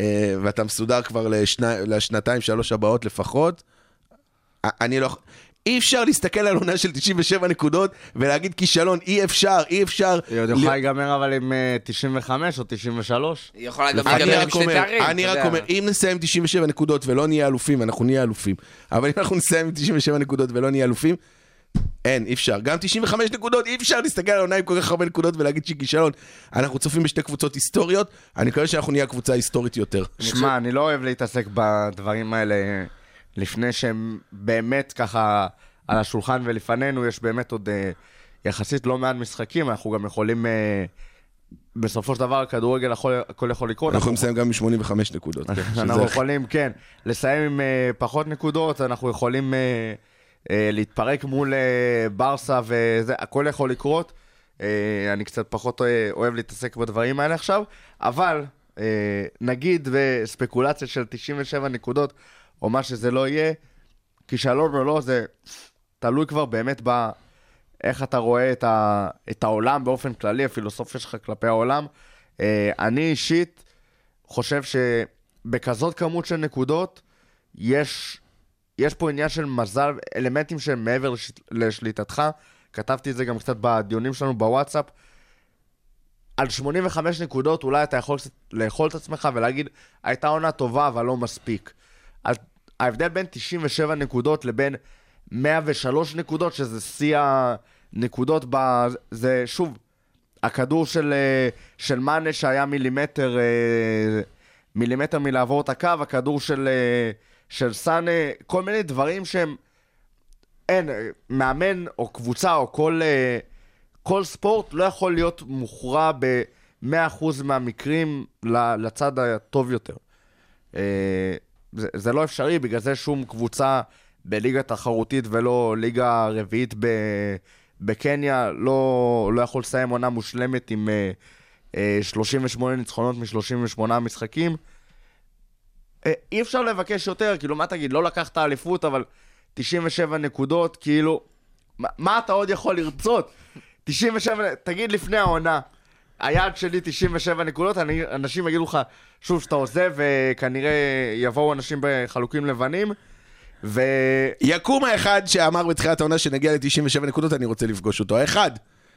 אה, ואתה מסודר כבר לשני, לשנתיים, שלוש הבאות לפחות. אני לא... אי אפשר להסתכל על עונה של 97 נקודות ולהגיד כישלון, אי אפשר, אי אפשר. היא עוד יכולה להיגמר אבל עם אה, 95 או 93. היא יכולה גם אני להיגמר עם רק שני אומר, תארים. אני רק. אומר, אם נסיים 97 נקודות ולא נהיה אלופים, אנחנו נהיה אלופים. אבל אם אנחנו נסיים עם 97 נקודות ולא נהיה אלופים, אין, אי אפשר. גם 95 נקודות, אי אפשר להסתכל על עונה עם כל כך הרבה נקודות ולהגיד שהיא כישלון. אנחנו צופים בשתי קבוצות היסטוריות, אני מקווה שאנחנו נהיה הקבוצה ההיסטורית יותר. שמע, אני לא אוהב להתעסק בדברים האלה לפני שהם באמת ככה על השולחן ולפנינו, יש באמת עוד אה, יחסית לא מעט משחקים, אנחנו גם יכולים... אה, בסופו של דבר, הכדורגל יכול- הכל יכול לקרות. אנחנו יכולים לסיים גם עם 85 נקודות. כן, אנחנו יכולים, כן, לסיים עם אה, פחות נקודות, אנחנו יכולים להתפרק מול אה, ברסה וזה, הכל יכול לקרות. אה, אני קצת פחות אה, אוהב להתעסק בדברים האלה עכשיו, אבל אה, נגיד בספקולציה של 97 נקודות, או מה שזה לא יהיה, כישלון או לא, זה תלוי כבר באמת ב... איך אתה רואה את, ה, את העולם באופן כללי, הפילוסופיה שלך כלפי העולם. אה, אני אישית חושב שבכזאת כמות של נקודות, יש, יש פה עניין של מזל, אלמנטים שהם מעבר לש, לשליטתך. כתבתי את זה גם קצת בדיונים שלנו בוואטסאפ. על 85 נקודות אולי אתה יכול קצת לאכול את עצמך ולהגיד, הייתה עונה טובה אבל לא מספיק. על, ההבדל בין 97 נקודות לבין 103 נקודות, שזה שיא הנקודות, ב, זה שוב, הכדור של, אה, של מאנה שהיה מילימטר, אה, מילימטר מלעבור את הקו, הכדור של, אה, של סאנה, כל מיני דברים שהם... אין, מאמן או קבוצה או כל, אה, כל ספורט לא יכול להיות מוכרע ב-100% מהמקרים לצד הטוב יותר. אה, זה, זה לא אפשרי, בגלל זה שום קבוצה בליגה תחרותית ולא ליגה רביעית ב, בקניה לא, לא יכול לסיים עונה מושלמת עם אה, אה, 38 ניצחונות מ-38 משחקים. אה, אי אפשר לבקש יותר, כאילו, מה תגיד, לא לקחת אליפות, אבל 97 נקודות, כאילו, מה, מה אתה עוד יכול לרצות? 97, תגיד לפני העונה, היעד שלי 97 נקודות, אני, אנשים יגידו לך, שוב, שאתה עוזב, וכנראה יבואו אנשים בחלוקים לבנים, ו... יקום האחד שאמר בתחילת העונה שנגיע ל-97 נקודות, אני רוצה לפגוש אותו. האחד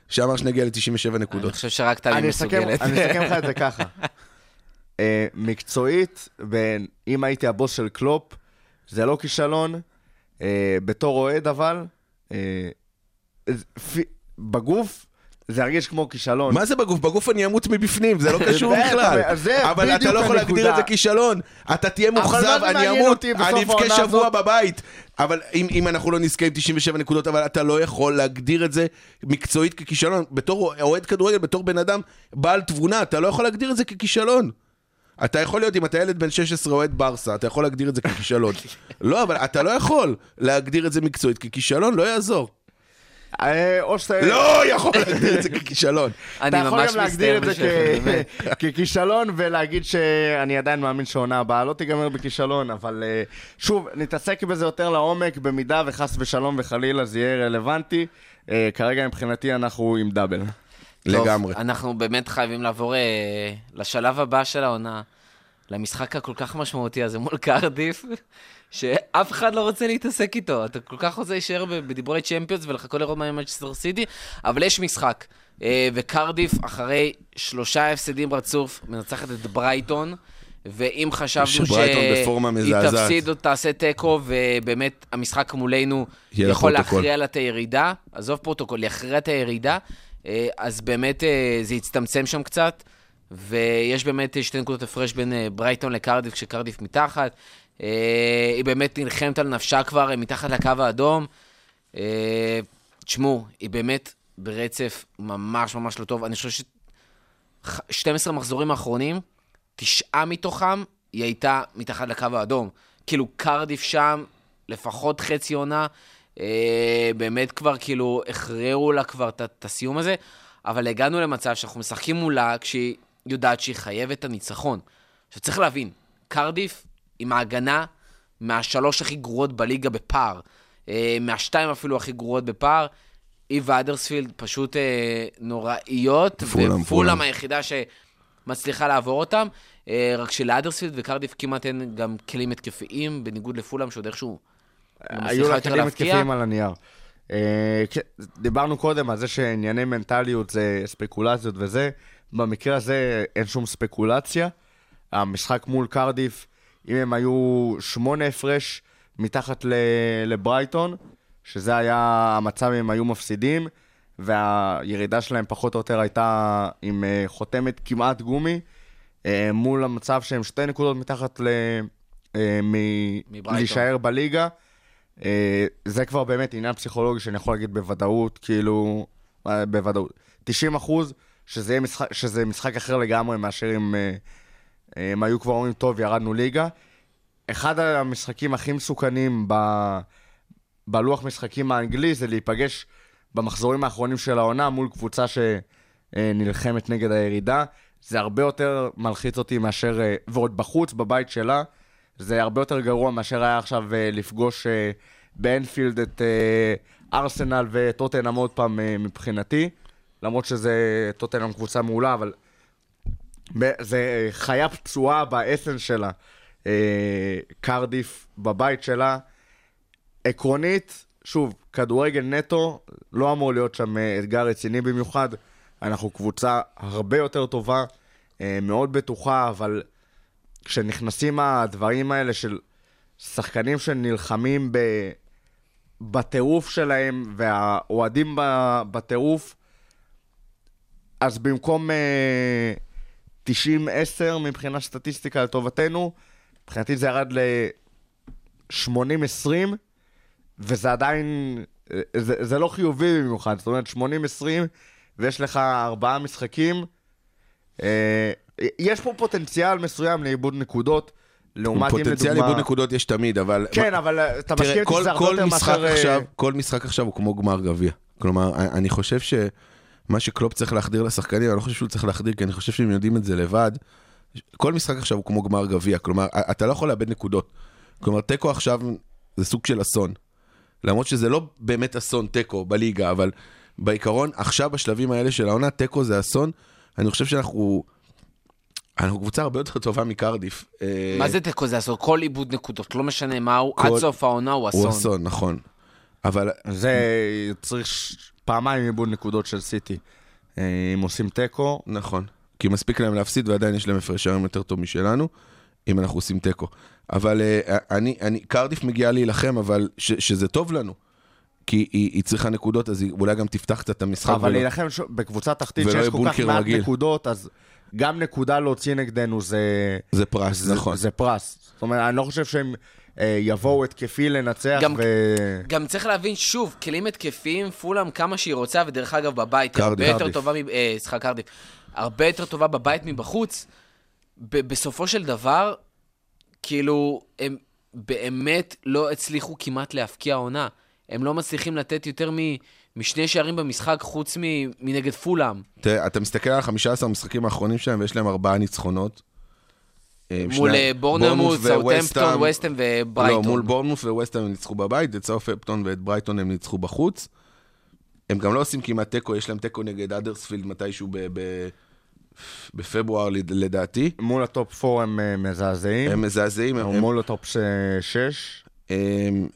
שאמר שנגיע ל-97 אני נקודות. חושב שרק טלי אני מסוגלת. אני אסכם לך את זה ככה. אה, מקצועית, בין- אם הייתי הבוס של קלופ, זה לא כישלון. אה, בתור אוהד אבל, אה, פי- בגוף, זה ירגיש כמו כישלון. מה זה בגוף? בגוף אני אמות מבפנים, זה לא קשור בכלל. אבל אתה לא יכול להגדיר. את זה כישלון. אתה תהיה מאוכזב, אני אמות, אני אבכה שבוע? בבית. אבל אם אם אנחנו לא נזכה עם 97 נקודות, אבל אתה לא יכול להגדיר את זה מקצועית ככישלון. בתור אוהד כדורגל, בתור בן אדם בעל תבונה, אתה לא יכול להגדיר את זה ככישלון. אתה יכול להיות, אם אתה ילד בן 16 אוהד ברסה, אתה יכול להגדיר את זה ככישלון. לא, אבל אתה לא יכול להגדיר את זה מקצועית ככישלון, לא יעזור. אה, או שאתה... לא יכול להגדיר את זה ככישלון. אני אתה יכול ממש גם להגדיר את זה ככישלון ולהגיד שאני עדיין מאמין שהעונה הבאה לא תיגמר בכישלון, אבל אה, שוב, נתעסק בזה יותר לעומק, במידה וחס ושלום וחלילה זה יהיה רלוונטי. אה, כרגע מבחינתי אנחנו עם דאבל. טוב, לגמרי. אנחנו באמת חייבים לעבור אה, לשלב הבא של העונה, למשחק הכל כך משמעותי הזה מול קרדיף, שאף אחד לא רוצה להתעסק איתו. אתה כל כך רוצה להישאר בדיבורי צ'מפיונס ולחכות לראות מה עם מנצ'סטר סיטי, אבל יש משחק. אה, וקרדיף, אחרי שלושה הפסדים רצוף, מנצחת את ברייטון. ואם חשבנו שהיא. תפסיד או תעשה תיקו, ובאמת המשחק מולנו יכול. להכריע לה את הירידה, עזוב פרוטוקול, יכריע את הירידה, אז באמת אה, זה יצטמצם שם קצת, ויש באמת אה, שתי נקודות הפרש בין אה, ברייטון לקרדיף, כשקרדיף מתחת. אה, היא באמת נלחמת על נפשה כבר אה, מתחת לקו האדום. אה, תשמעו, היא באמת ברצף ממש ממש לא טוב. אני חושב ש-12 מחזורים האחרונים, תשעה מתוכם היא הייתה מתחת לקו האדום. כאילו, קרדיף שם, לפחות חצי עונה, אה, באמת כבר כאילו הכריעו לה כבר את- הסיום הזה, אבל הגענו למצב שאנחנו משחקים מולה כשהיא יודעת שהיא חייבת את הניצחון. עכשיו צריך להבין, קרדיף עם ההגנה מהשלוש הכי גרועות בליגה בפער, אה, מהשתיים אפילו הכי גרועות בפער. היא ואדרספילד פשוט אה, נוראיות, פולאם, ופולאם פולאם. היחידה שמצליחה לעבור אותם, אה, רק שלאדרספילד וקרדיף כמעט אין גם כלים התקפיים, בניגוד לפולאם שעוד איכשהו היו לה כלים. התקפיים על הנייר. אה, דיברנו קודם על זה שענייני מנטליות זה ספקולציות וזה. במקרה הזה אין שום ספקולציה. המשחק מול קרדיף, אם הם היו שמונה הפרש מתחת לברייטון, שזה היה המצב אם הם היו מפסידים, והירידה שלהם פחות או יותר הייתה עם אה, חותמת כמעט גומי, אה, מול המצב שהם שתי נקודות מתחת ל... מ- מברייטון. להישאר בליגה. אה, זה כבר באמת עניין פסיכולוגי שאני יכול להגיד בוודאות, כאילו, אה, בוודאות. 90 אחוז שזה, שזה משחק אחר לגמרי מאשר אם אה, אה, הם היו כבר אומרים, טוב, ירדנו ליגה. אחד המשחקים הכי מסוכנים ב, בלוח משחקים האנגלי זה להיפגש במחזורים האחרונים של העונה מול קבוצה שנלחמת נגד הירידה. זה הרבה יותר מלחיץ אותי מאשר, ועוד בחוץ, בבית שלה, זה הרבה יותר גרוע מאשר היה עכשיו אה, לפגוש אה, באנפילד את אה, ארסנל וטוטנאם עוד פעם מבחינתי. למרות שזה טוטנאם קבוצה מעולה, אבל זה חיה פצועה באסן שלה. קרדיף בבית שלה. עקרונית, שוב, כדורגל נטו, לא אמור להיות שם אתגר רציני במיוחד. אנחנו קבוצה הרבה יותר טובה, מאוד בטוחה, אבל כשנכנסים הדברים האלה של שחקנים שנלחמים ב... בטירוף שלהם, והאוהדים. בטירוף, אז במקום אה, 90-10 מבחינת סטטיסטיקה לטובתנו, מבחינתי זה ירד ל-80-20, וזה עדיין, אה, זה, זה לא חיובי במיוחד, זאת אומרת 80-20, ויש לך ארבעה משחקים. אה, יש פה פוטנציאל מסוים לאיבוד נקודות, לעומת אם לדוגמה... פוטנציאל איבוד נקודות יש תמיד, אבל... כן, אבל אה, אתה מסכים איתי כל, שזה הרבה יותר מאשר... אה, עכשיו, כל משחק עכשיו הוא כמו גמר גביע. כלומר, אני חושב שמה שקלופ צריך להחדיר לשחקנים, אני לא חושב שהוא צריך להחדיר, כי אני חושב שהם יודעים את זה לבד. כל משחק עכשיו הוא כמו גמר גביע, כלומר, אתה לא יכול לאבד נקודות. כלומר, תיקו עכשיו זה סוג של אסון. למרות שזה לא באמת אסון תיקו בליגה, אבל בעיקרון, עכשיו בשלבים האלה של העונה, תיקו זה אסון. אני חושב שאנחנו... אנחנו קבוצה הרבה יותר טובה מקרדיף. אה, מה זה תיקו? זה אסון. כל איבוד נקודות, לא משנה מה הוא, כל- עד סוף העונה הוא אסון. הוא אסון, נכון. אבל זה צריך פעמיים איבוד נקודות של סיטי. אה, אם עושים תיקו, נכון. כי מספיק להם להפסיד ועדיין יש להם הפרש שערים יותר טוב משלנו, אם אנחנו עושים תיקו. אבל uh, אני, אני, קרדיף מגיעה להילחם, אבל ש, שזה טוב לנו. כי היא, היא צריכה נקודות, אז היא אולי גם תפתח קצת את המשחק. אבל ולא- להילחם ש- בקבוצה תחתית ולא שיש כל כך מעט. נקודות, אז גם נקודה להוציא נגדנו זה... זה פרס, זה- נכון. זה פרס. זאת אומרת, אני לא חושב שהם אה, יבואו התקפי לנצח גם- ו... גם צריך להבין, שוב, כלים התקפיים, פולאם כמה שהיא רוצה, ודרך אגב, בבית היא קרדיף. הרבה יותר. טובה, מ- אה, סליחה, קרדיף, הרבה יותר טובה בבית מבחוץ. ב- בסופו של דבר, כאילו, הם באמת לא הצליחו כמעט להפקיע עונה. הם לא מצליחים לתת יותר מ- משני שערים במשחק, חוץ מ- מנגד פולאם. תראה, אתה מסתכל על 15 המשחקים האחרונים שלהם, ויש להם ארבעה ניצחונות. אה, מול שני- אה, בורנמוט, וווסטהאם. סאות'המפטון, ווסטהאם וברייטון. לא, מול בורנמוט וווסטהאם הם ניצחו בבית, את סאות'המפטון ואת ברייטון הם ניצחו בחוץ. הם גם לא עושים כמעט תיקו, יש להם תיקו נגד האדרספילד מתישהו ב- ב- בפברואר לד- לדעתי. מול ה top 4 הם אה, מזעזעים. הם מזעזעים, או הם, מול ה top 6. הם,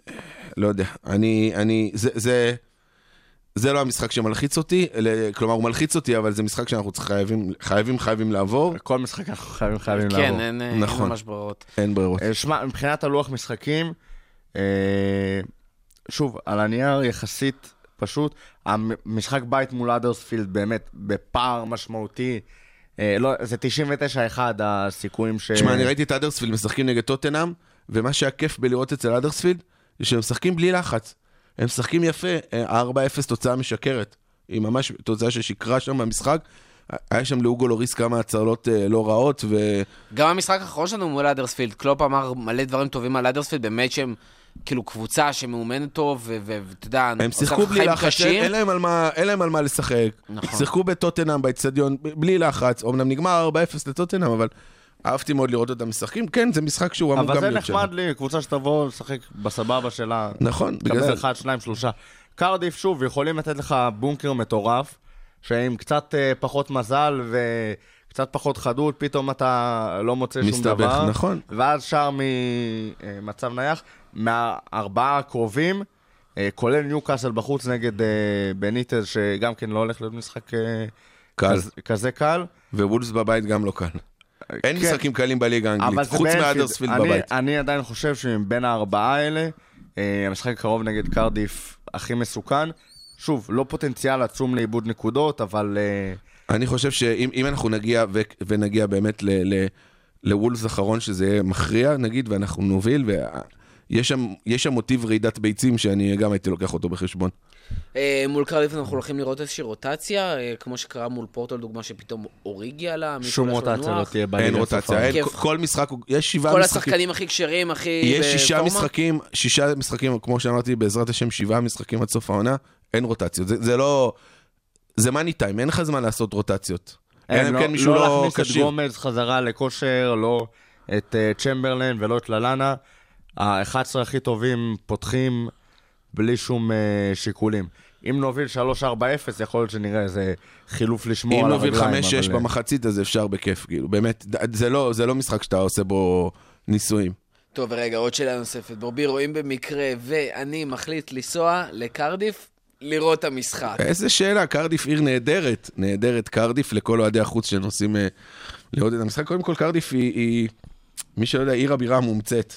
לא יודע, אני, אני, זה, זה, זה לא המשחק שמלחיץ אותי, כלומר, הוא מלחיץ אותי, אבל זה משחק שאנחנו צריכים- חייבים, חייבים, חייבים לעבור. כל משחק אנחנו חייבים חייבים כן, לעבור. אין אין נכון. ממש ברירות. אין ברירות. אה, שמע, מבחינת הלוח משחקים, אה, שוב, על הנייר יחסית פשוט, המשחק בית מול אדרספילד באמת בפער משמעותי. אה, לא, זה 99-1 הסיכויים ש... תשמע, אני ראיתי את אדרספילד משחקים נגד טוטנאם, ומה שהיה כיף בלראות אצל אדרספילד, זה שהם משחקים בלי לחץ. הם משחקים יפה, אה, 4-0 תוצאה משקרת. היא ממש תוצאה ששיקרה שם במשחק. היה שם לאוגו לוריס כמה הצלות אה, לא רעות, ו... גם המשחק האחרון שלנו מול אדרספילד, קלופ אמר מלא דברים טובים על אדרספילד, באמת שהם כאילו קבוצה שמאומנת טוב, ואתה יודע, הם שיחקו בלי לחץ, אין להם על מה- אין להם על מה לשחק. נכון. שיחקו בטוטנאם באצטדיון בלי לחץ, אמנם נגמר 4-0 לטוטנאם, אבל אהבתי מאוד לראות אותם משחקים. כן, זה משחק שהוא אמור אבל גם זה להיות שם. נחמד לי, קבוצה שתבוא לשחק בסבבה שלה. נכון, בגלל תקבל זה. אחד, שניים, שלושה. קרדיף, שוב, יכולים לתת לך בונקר מטורף, שעם קצת אה, פחות מזל וקצת פחות חדות, פתאום אתה לא מוצא שום מסתבך, דבר. נכון. ואז שער ממצב נייח. מהארבעה הקרובים, אה, כולל ניוקאסל בחוץ נגד אה, בניטז, שגם כן לא הולך להיות משחק אה, קל. כזה- כזה קל. ווולס בבית גם לא קל. אין כן. משחקים קלים בליגה האנגלית, חוץ. מאדרספילד אני- בבית. אני עדיין חושב שמבין הארבעה האלה, אה, המשחק הקרוב נגד קרדיף הכי מסוכן. שוב, לא פוטנציאל עצום לאיבוד נקודות, אבל אה, אני חושב שאם אם אנחנו נגיע ו- ונגיע באמת ל- ל- לוולס אחרון שזה יהיה מכריע, נגיד, ואנחנו נוביל, ויש שם, יש שם מוטיב רעידת ביצים שאני גם הייתי לוקח אותו בחשבון. אה, מול קרדיף אנחנו הולכים לראות איזושהי רוטציה, אה, כמו שקרה מול פורטו לדוגמה, שפתאום אוריגי עלה, שום רוטציה לא. תהיה בליגה. אין רוטציה. אין. כל משחק, יש שבעה כל משחקים. השחקנים הכי כשרים, הכי יש שישה בפורמה. משחקים, שישה משחקים, כמו שאמרתי, בעזרת השם, שבעה משחקים עד סוף העונה, אין רוטציות. זה, זה לא... זה מאני טיים, אין לך זמן לעשות רוטציות. אלא אין, אם לא- כן מישהו לא לא להכניס את כשיר. גומז חזרה לכושר, לא את אה, צ'מברלן ולא את ללאנה. ה-11 הכי טובים פותחים בלי שום אה, שיקולים. אם נוביל 3-4-0, יכול להיות שנראה איזה חילוף לשמור אם על נוביל הרגליים. 5-6 אבל, במחצית, אז אפשר בכיף, כאילו, באמת, זה לא, זה לא משחק שאתה עושה בו ניסויים. טוב, רגע, עוד שאלה נוספת. ברבירו, אם במקרה ואני מחליט לנסוע לקרדיף, לראות את המשחק. איזה שאלה, קרדיף עיר נהדרת, נהדרת קרדיף לכל אוהדי החוץ שנוסעים אה, לראות את המשחק. קודם כל, קרדיף היא, היא, מי שלא יודע, עיר הבירה המומצאת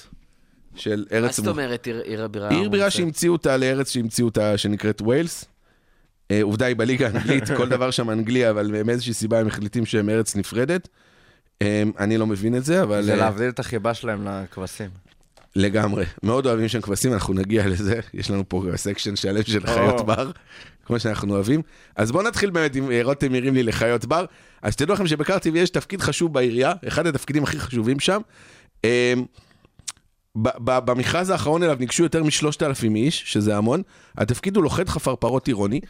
של מה ארץ... זאת מו- אומרת עיר עיר הבירה? עיר בירה? שהמציאו אותה לארץ שהמציאו אותה, שנקראת ווילס. אה, עובדה היא בליגה האנגלית, כל דבר שם אנגלי, אבל מאיזושהי סיבה הם מחליטים שהם ארץ נפרדת. אה, אני לא מבין את זה, אבל... זה אה, להבדיל את החיבה שלהם לכבשים. לגמרי. מאוד אוהבים שם כבשים, אנחנו נגיע לזה. יש לנו פה section שלם של חיות. בר, כמו שאנחנו אוהבים. אז בואו נתחיל באמת עם רותם הרים לי לחיות בר. אז תדעו לכם שבקרדיף יש תפקיד חשוב בעירייה, אחד התפקידים הכי חשובים שם. במכרז האחרון אליו ניגשו יותר משלושת אלפים איש, שזה המון. התפקיד הוא לוכד חפרפרות עירוני.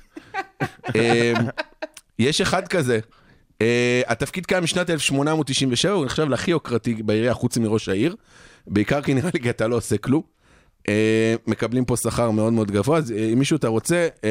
אה, יש אחד כזה. Uh, התפקיד קיים משנת 1897, הוא נחשב להכי יוקרתי בעירייה חוץ מראש העיר. בעיקר כי נראה לי כי אתה לא עושה כלום. Uh, מקבלים פה שכר מאוד מאוד גבוה, אז uh, אם מישהו אתה רוצה, uh,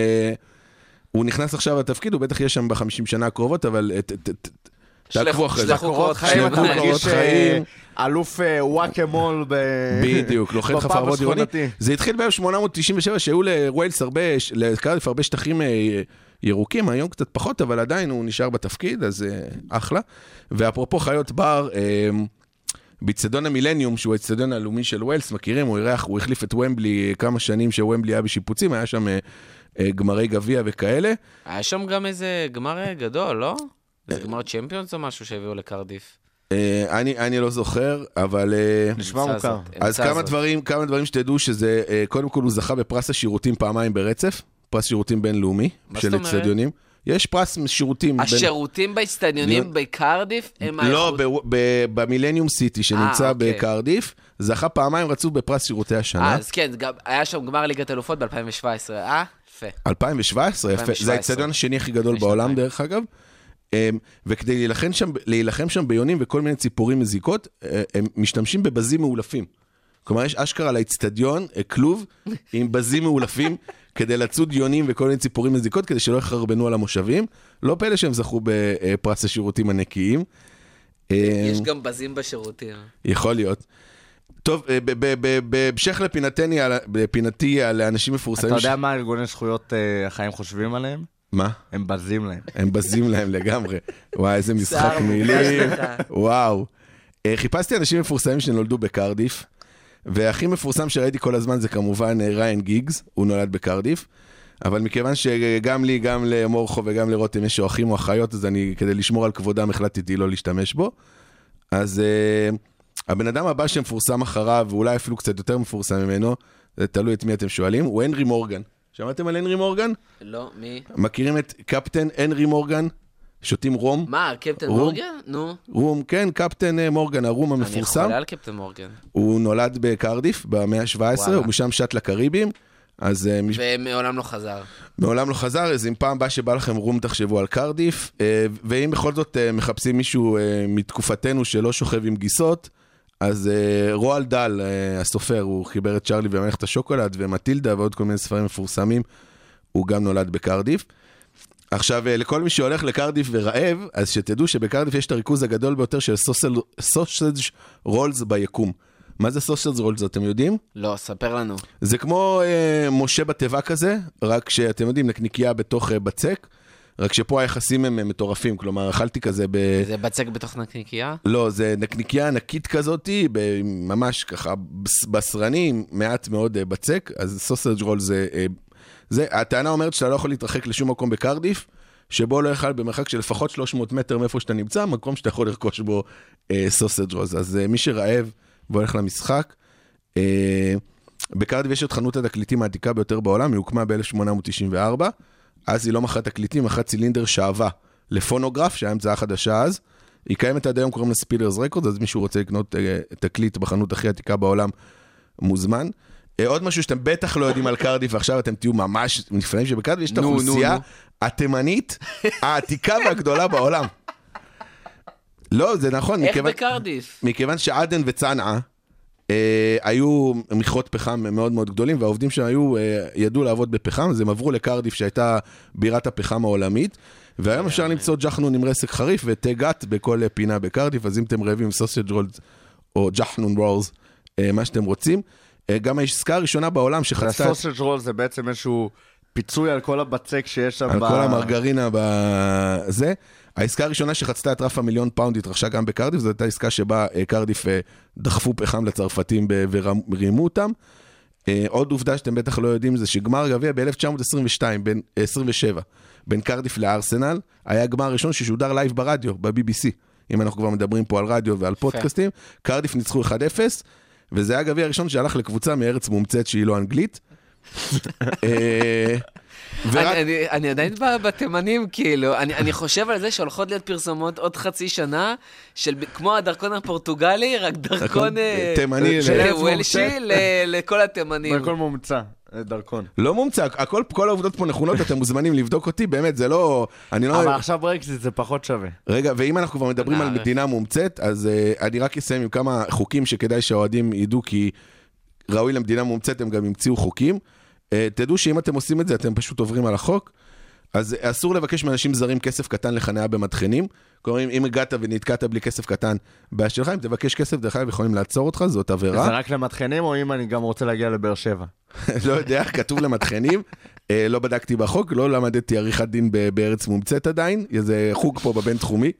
הוא נכנס עכשיו לתפקיד, הוא בטח יהיה שם בחמישים שנה הקרובות, אבל uh, ת- ת- ת- תעקבו אחרי זה. שלחו קורות חיים, אתה מרגיש חיים. אה, אלוף אה, וואקמול ב... בדיוק, בפאב חפרבות עירוני. זה התחיל ב-1897, שהיו לווילס הרבה, לקרדיף הרבה שטחים אה, ירוקים, היום קצת פחות, אבל עדיין הוא נשאר בתפקיד, אז אחלה. ואפרופו חיות בר, באיצטדיון המילניום, שהוא האיצטדיון הלאומי של ווילס, מכירים, הוא אירח, הוא החליף את ומבלי כמה שנים שוומבלי היה בשיפוצים, היה שם גמרי גביע וכאלה. היה שם גם איזה גמר גדול, לא? זה גמר צ'מפיונס או משהו שהביאו לקרדיף? אה, אני, אני לא זוכר, אבל... אה, נשמע מוכר. אז כמה. דברים, כמה דברים שתדעו שזה, אה, קודם כל הוא זכה בפרס השירותים פעמיים ברצף, פרס שירותים בינלאומי של? אצטדיונים. יש פרס שירותים. בין- השירותים באצטדיונים לא- בקרדיף הם לא, במילניום סיטי שנמצא אוקיי. בקרדיף, זכה פעמיים רצוף בפרס שירותי השנה. אז כן, היה שם גמר ליגת אלופות ב-2017, אה? יפה. 2017, יפה. 2017. זה האצטדיון השני הכי גדול בעולם. דרך אגב. אמ, וכדי להילחם שם, להילחם שם ביונים וכל מיני ציפורים מזיקות, אה, הם משתמשים בבזים מאולפים. כלומר, יש אשכרה לאצטדיון אה, כלוב עם בזים מאולפים כדי לצוד יונים וכל מיני ציפורים מזיקות, כדי שלא יחרבנו על המושבים. לא פלא שהם זכו בפרס השירותים הנקיים. אמ, יש גם בזים בשירותים. יכול להיות. טוב, אה, בהמשך לפינתני, על- לפינתי על אנשים אתה מפורסמים... יודע ש- מה ארגוני זכויות החיים חושבים עליהם? מה? הם בזים להם. הם בזים להם לגמרי. וואי, איזה משחק מילים. וואו. אה, חיפשתי אנשים מפורסמים שנולדו בקרדיף, והכי מפורסם שראיתי כל הזמן זה כמובן אה, ריין גיגס, הוא נולד בקרדיף. אבל מכיוון שגם לי, גם למורכו וגם לרותם יש אחים או אחיות, אז אני, כדי לשמור על כבודם, החלטתי לא להשתמש בו. אז uh, הבן אדם הבא שמפורסם אחריו, ואולי אפילו קצת יותר מפורסם ממנו, זה תלוי את מי אתם שואלים, הוא הנרי מורגן. שמעתם על הנרי מורגן? לא, מי? מכירים את קפטן הנרי מורגן? שותים רום? מה, קפטן רום? מורגן? נו. רום, כן, קפטן אה, מורגן, הרום אני המפורסם. חולה על קפטן מורגן. הוא נולד בקרדיף במאה ה-17, וואלה. ומשם שט לקריבים. אז אה, ומעולם לא חזר. מעולם לא חזר, אז אם פעם הבאה שבא לכם רום תחשבו על קרדיף, אה, ואם בכל זאת מחפשים מישהו מתקופתנו שלא שוכב עם גיסות, אז אה, רועל דל, אה, הסופר, הוא חיבר את צ'רלי ומלאכת השוקולד ומטילדה ועוד כל מיני ספרים מפורסמים, הוא גם נולד בקרדיף. עכשיו, אה, לכל מי שהולך לקרדיף ורעב, אז שתדעו שבקרדיף יש את הריכוז הגדול ביותר של סוסג' רולס ביקום. מה זה סוסג' רולס, אתם יודעים? לא, ספר לנו. זה כמו אה, משה בתיבה כזה, רק שאתם יודעים, נקניקייה בתוך אה, בצק, רק שפה היחסים הם מטורפים, כלומר, אכלתי כזה ב... זה בצק בתוך נקניקייה? לא, זה נקניקייה ענקית כזאתי, ממש ככה בס- בשרני, עם מעט מאוד אה, בצק, אז סוסג' רול זה... אה, זה, הטענה אומרת שאתה לא יכול להתרחק לשום מקום בקרדיף, שבו לא יאכל במרחק של לפחות 300 מטר מאיפה שאתה נמצא, מקום שאתה יכול לרכוש בו אה, סוסג' רולס. אז אה, מי שרעב והולך למשחק, אה, בקרדיף יש את חנות התקליטים העתיקה ביותר בעולם, היא הוקמה ב-1894, אז היא לא מכרה תקליטים, מכרה צילינדר שעווה לפונוגרף, שהיה המצאה חדשה אז. היא קיימת עד היום, קוראים לה ספילרס רקורד, אז מישהו רוצה לקנות אה, תקליט בחנות הכי עתיקה בעולם, מוזמן. אה, עוד משהו שאתם בטח לא יודעים על קרדיף, ועכשיו אתם תהיו ממש נפלאים, שבקרדיף יש את האוכלוסייה. התימנית העתיקה והגדולה בעולם. לא, זה נכון, איך מכיוון- בקרדיף? מכיוון שעדן וצנעא אה, היו מכרות פחם מאוד מאוד גדולים, והעובדים שם היו, אה, ידעו לעבוד בפחם, אז הם עברו לקרדיף שהייתה בירת הפחם העולמית, והיום אפשר למצוא ג'חנון עם רסק חריף ותה גת בכל אה, פינה בקרדיף, אז אם אתם רעבים סוסג' רולס או ג'חנון rolls, אה, מה שאתם רוצים. אה, גם העסקה הראשונה בעולם שחצתה ה sausage roll זה בעצם איזשהו פיצוי על כל הבצק שיש שם. על ב- כל המרגרינה בזה. העסקה הראשונה שחצתה את רף המיליון פאונד התרחשה גם בקרדיף, זו הייתה עסקה שבה אה, קרדיף אה, דחפו פחם לצרפתים ורימו אותם. אה, עוד עובדה שאתם בטח לא יודעים זה שגמר גביע ב-1922, בין 27, בין קרדיף לארסנל, היה הגמר הראשון ששודר live ברדיו, ב-BBC. אם אנחנו כבר מדברים פה על רדיו ועל פודקאסטים, קרדיף ניצחו 1-0, וזה היה הגביע הראשון שהלך לקבוצה מארץ מומצאת שהיא לא אנגלית. אה, ורק- אני- אני- אני עדיין ב- בתימנים, כאילו, אני אני חושב על זה שהולכות להיות פרסומות עוד חצי שנה, של כמו הדרכון הפורטוגלי, רק דרכון אה, תימני וולשי. ל- לכל התימנים. הכל מומצא, אה, דרכון. לא מומצא, הכל, כל העובדות פה נכונות, אתם מוזמנים לבדוק אותי, באמת, זה לא... אני לא... אבל עכשיו ברקזיט זה פחות שווה. רגע, ואם אנחנו כבר מדברים על. מדינה מומצאת, אז uh, אני רק אסיים עם כמה חוקים שכדאי שהאוהדים ידעו, כי ראוי למדינה מומצאת, הם גם המציאו חוקים. Uh, תדעו שאם אתם עושים את זה, אתם פשוט עוברים על החוק. אז uh, אסור לבקש מאנשים זרים כסף קטן לחניה במטחנים. כלומר, אם- הגעת ונתקעת בלי כסף קטן, בעיה שלך, אם תבקש כסף, דרך אגב, יכולים לעצור אותך, זאת עבירה. זה רק למטחנים, או אם אני גם רוצה להגיע לבאר שבע? לא יודע, כתוב למטחנים, אה, לא בדקתי בחוק, לא למדתי עריכת דין בארץ מומצאת עדיין, זה חוג פה בבינתחומי.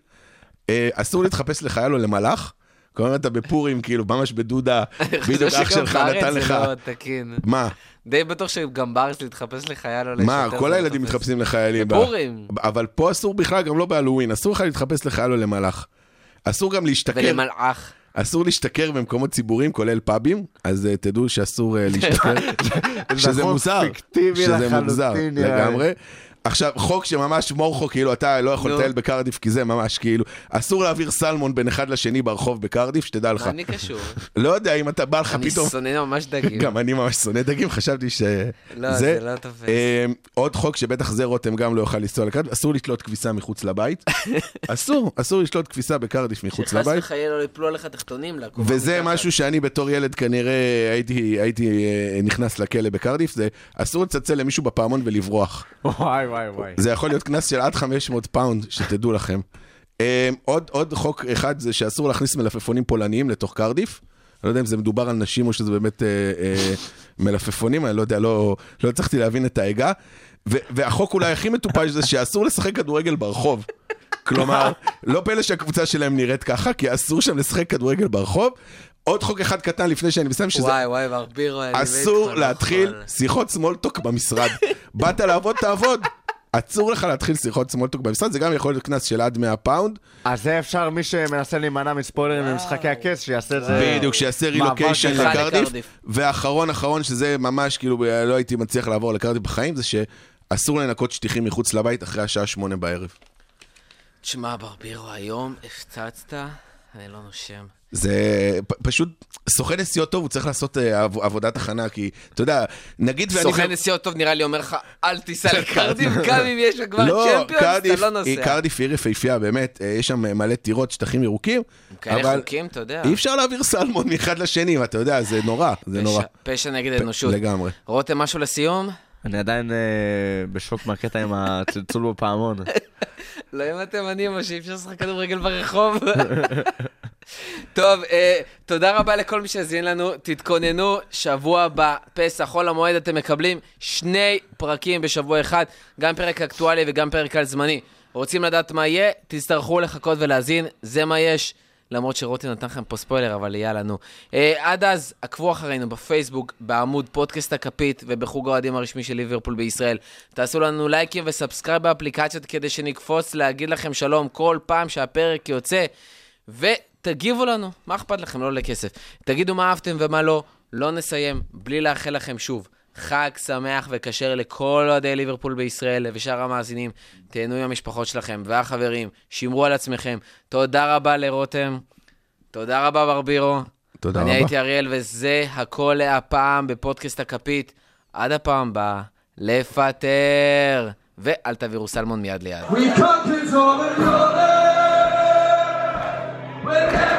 אה, אסור להתחפש לחייל או למלאך, כלומר אתה בפורים, כאילו, ממש בדודה, בדיוק אח שלך נתן לך. זה לא תקין. מה? די בטוח שגם בארץ להתחפש לחייל או מה, כל הילדים. מתחפשים לחיילים. בפורים. אבל פה אסור בכלל, גם לא בהלואוין, אסור לך להתחפש לחייל או למלאך. אסור גם להשתכר, ולמלאך. אסור להשתכר במקומות ציבוריים, כולל פאבים, אז אה, תדעו שאסור אה, להשתכר. שזה מוזר, שזה מוזר. לגמרי. עכשיו, חוק שממש מורחו, כאילו, אתה לא יכול. לטייל בקרדיף, כי זה ממש כאילו, אסור להעביר סלמון בין אחד לשני ברחוב בקרדיף, שתדע לך. אני קשור? לא יודע אם אתה בא לך אני פתאום... שונא ממש דגים. גם אני ממש שונא דגים, חשבתי ש... לא, זה לא תופס. אה, עוד חוק שבטח זה רותם גם לא יוכל לנסוע לקרדיף, אסור לתלות כביסה מחוץ לבית. אסור, אסור לתלות כביסה בקרדיף מחוץ שחס לבית. וחלילה לא יפלו עליך תחתונים לעקוב. וזה. משהו שאני בתור ילד כנראה הייתי, אה, נכנס לכלא בקרדיף, זה אסור לצלצל למישהו בפעמון ולברוח. וואי וואי וואי. זה יכול להיות קנס של עד 500 פאונד, שתדעו לכם. אה, עוד, עוד חוק אחד זה שאסור להכניס מלפפונים פולניים לתוך קרדיף. לא יודע אם זה מדובר על נשים או שזה באמת אה, אה, מלפפונים, אני לא יודע, לא, לא הצלחתי להבין את העגה. ו- והחוק אולי הכי מטופש זה שאסור לשחק כדורגל ברחוב. כלומר, לא פלא שהקבוצה שלהם נראית ככה, כי אסור שם לשחק כדורגל ברחוב. עוד חוק אחד קטן לפני שאני מסיים, שזה וואי, וואי, ברבירו, אני מת אסור לא להתחיל. שיחות small talk במשרד. באת לעבוד, תעבוד. אסור לך להתחיל שיחות small talk במשרד, זה גם יכול להיות קנס של עד 100 פאונד. אז זה אפשר, מי שמנסה להימנע מספוילרים במשחקי הכס, שיעשה את זה... בדיוק, שיעשה רילוקיישן. לקרדיף. ואחרון אחרון, שזה ממש, כאילו, לא הייתי מצליח לעבור לקרדיף בחיים, זה שאסור לנקות שטיחים מחוץ לבית אחרי השעה שמונה בערב. תשמע, ברבירו, היום הפצצת, אני לא נושם. זה פשוט, סוכן נסיעות טוב, הוא צריך לעשות אה, עב- עבודת הכנה, כי, אתה יודע, נגיד ואני... סוכן נסיעות טוב נראה לי אומר לך, אל תיסע לקרדיף, גם אם יש כבר לא, צ'מפיונס, קרדיף, אתה לא נוסע. קרדיף עיר יפהפייה, באמת, אה, יש שם מלא טירות, שטחים ירוקים, כאלה אבל חוקים, אתה יודע. אי אפשר להעביר סלמון מאחד לשני, ואתה יודע, זה נורא, זה נורא. פשע- פשע נגד האנושות. לגמרי. רותם, משהו לסיום? אני עדיין אה, בשוק מהקטע עם הצלצול בפעמון. לא אם אתם אני או שאי אפשר לשחק כדורגל ברחוב. טוב, אה, תודה רבה לכל מי שהזין לנו. תתכוננו, שבוע הבא, פסח, חול המועד, אתם מקבלים שני פרקים בשבוע אחד, גם פרק אקטואלי וגם פרק על זמני. רוצים לדעת מה יהיה? תצטרכו לחכות ולהזין, זה מה יש. למרות שרותי נתן לכם פה ספוילר, אבל יאללה, נו. אה, עד אז, עקבו אחרינו בפייסבוק, בעמוד פודקאסט הכפית ובחוג האוהדים הרשמי של ליברפול בישראל. תעשו לנו לייקים ו subscribe באפליקציות כדי שנקפוץ להגיד לכם שלום כל פעם שהפרק יוצא. ותגיבו לנו, מה אכפת לכם? לא עולה כסף. תגידו מה אהבתם ומה לא. לא נסיים בלי לאחל לכם שוב חג שמח וכשר לכל אוהדי ליברפול בישראל ושאר המאזינים. תהנו עם המשפחות שלכם והחברים, שמרו על עצמכם. תודה רבה לרותם, תודה רבה ברבירו. תודה אני רבה. אני הייתי אריאל, וזה הכל להפעם בפודקאסט הכפית. עד הפעם הבאה, לפטר. ואל תעבירו סלמון מיד ליד. We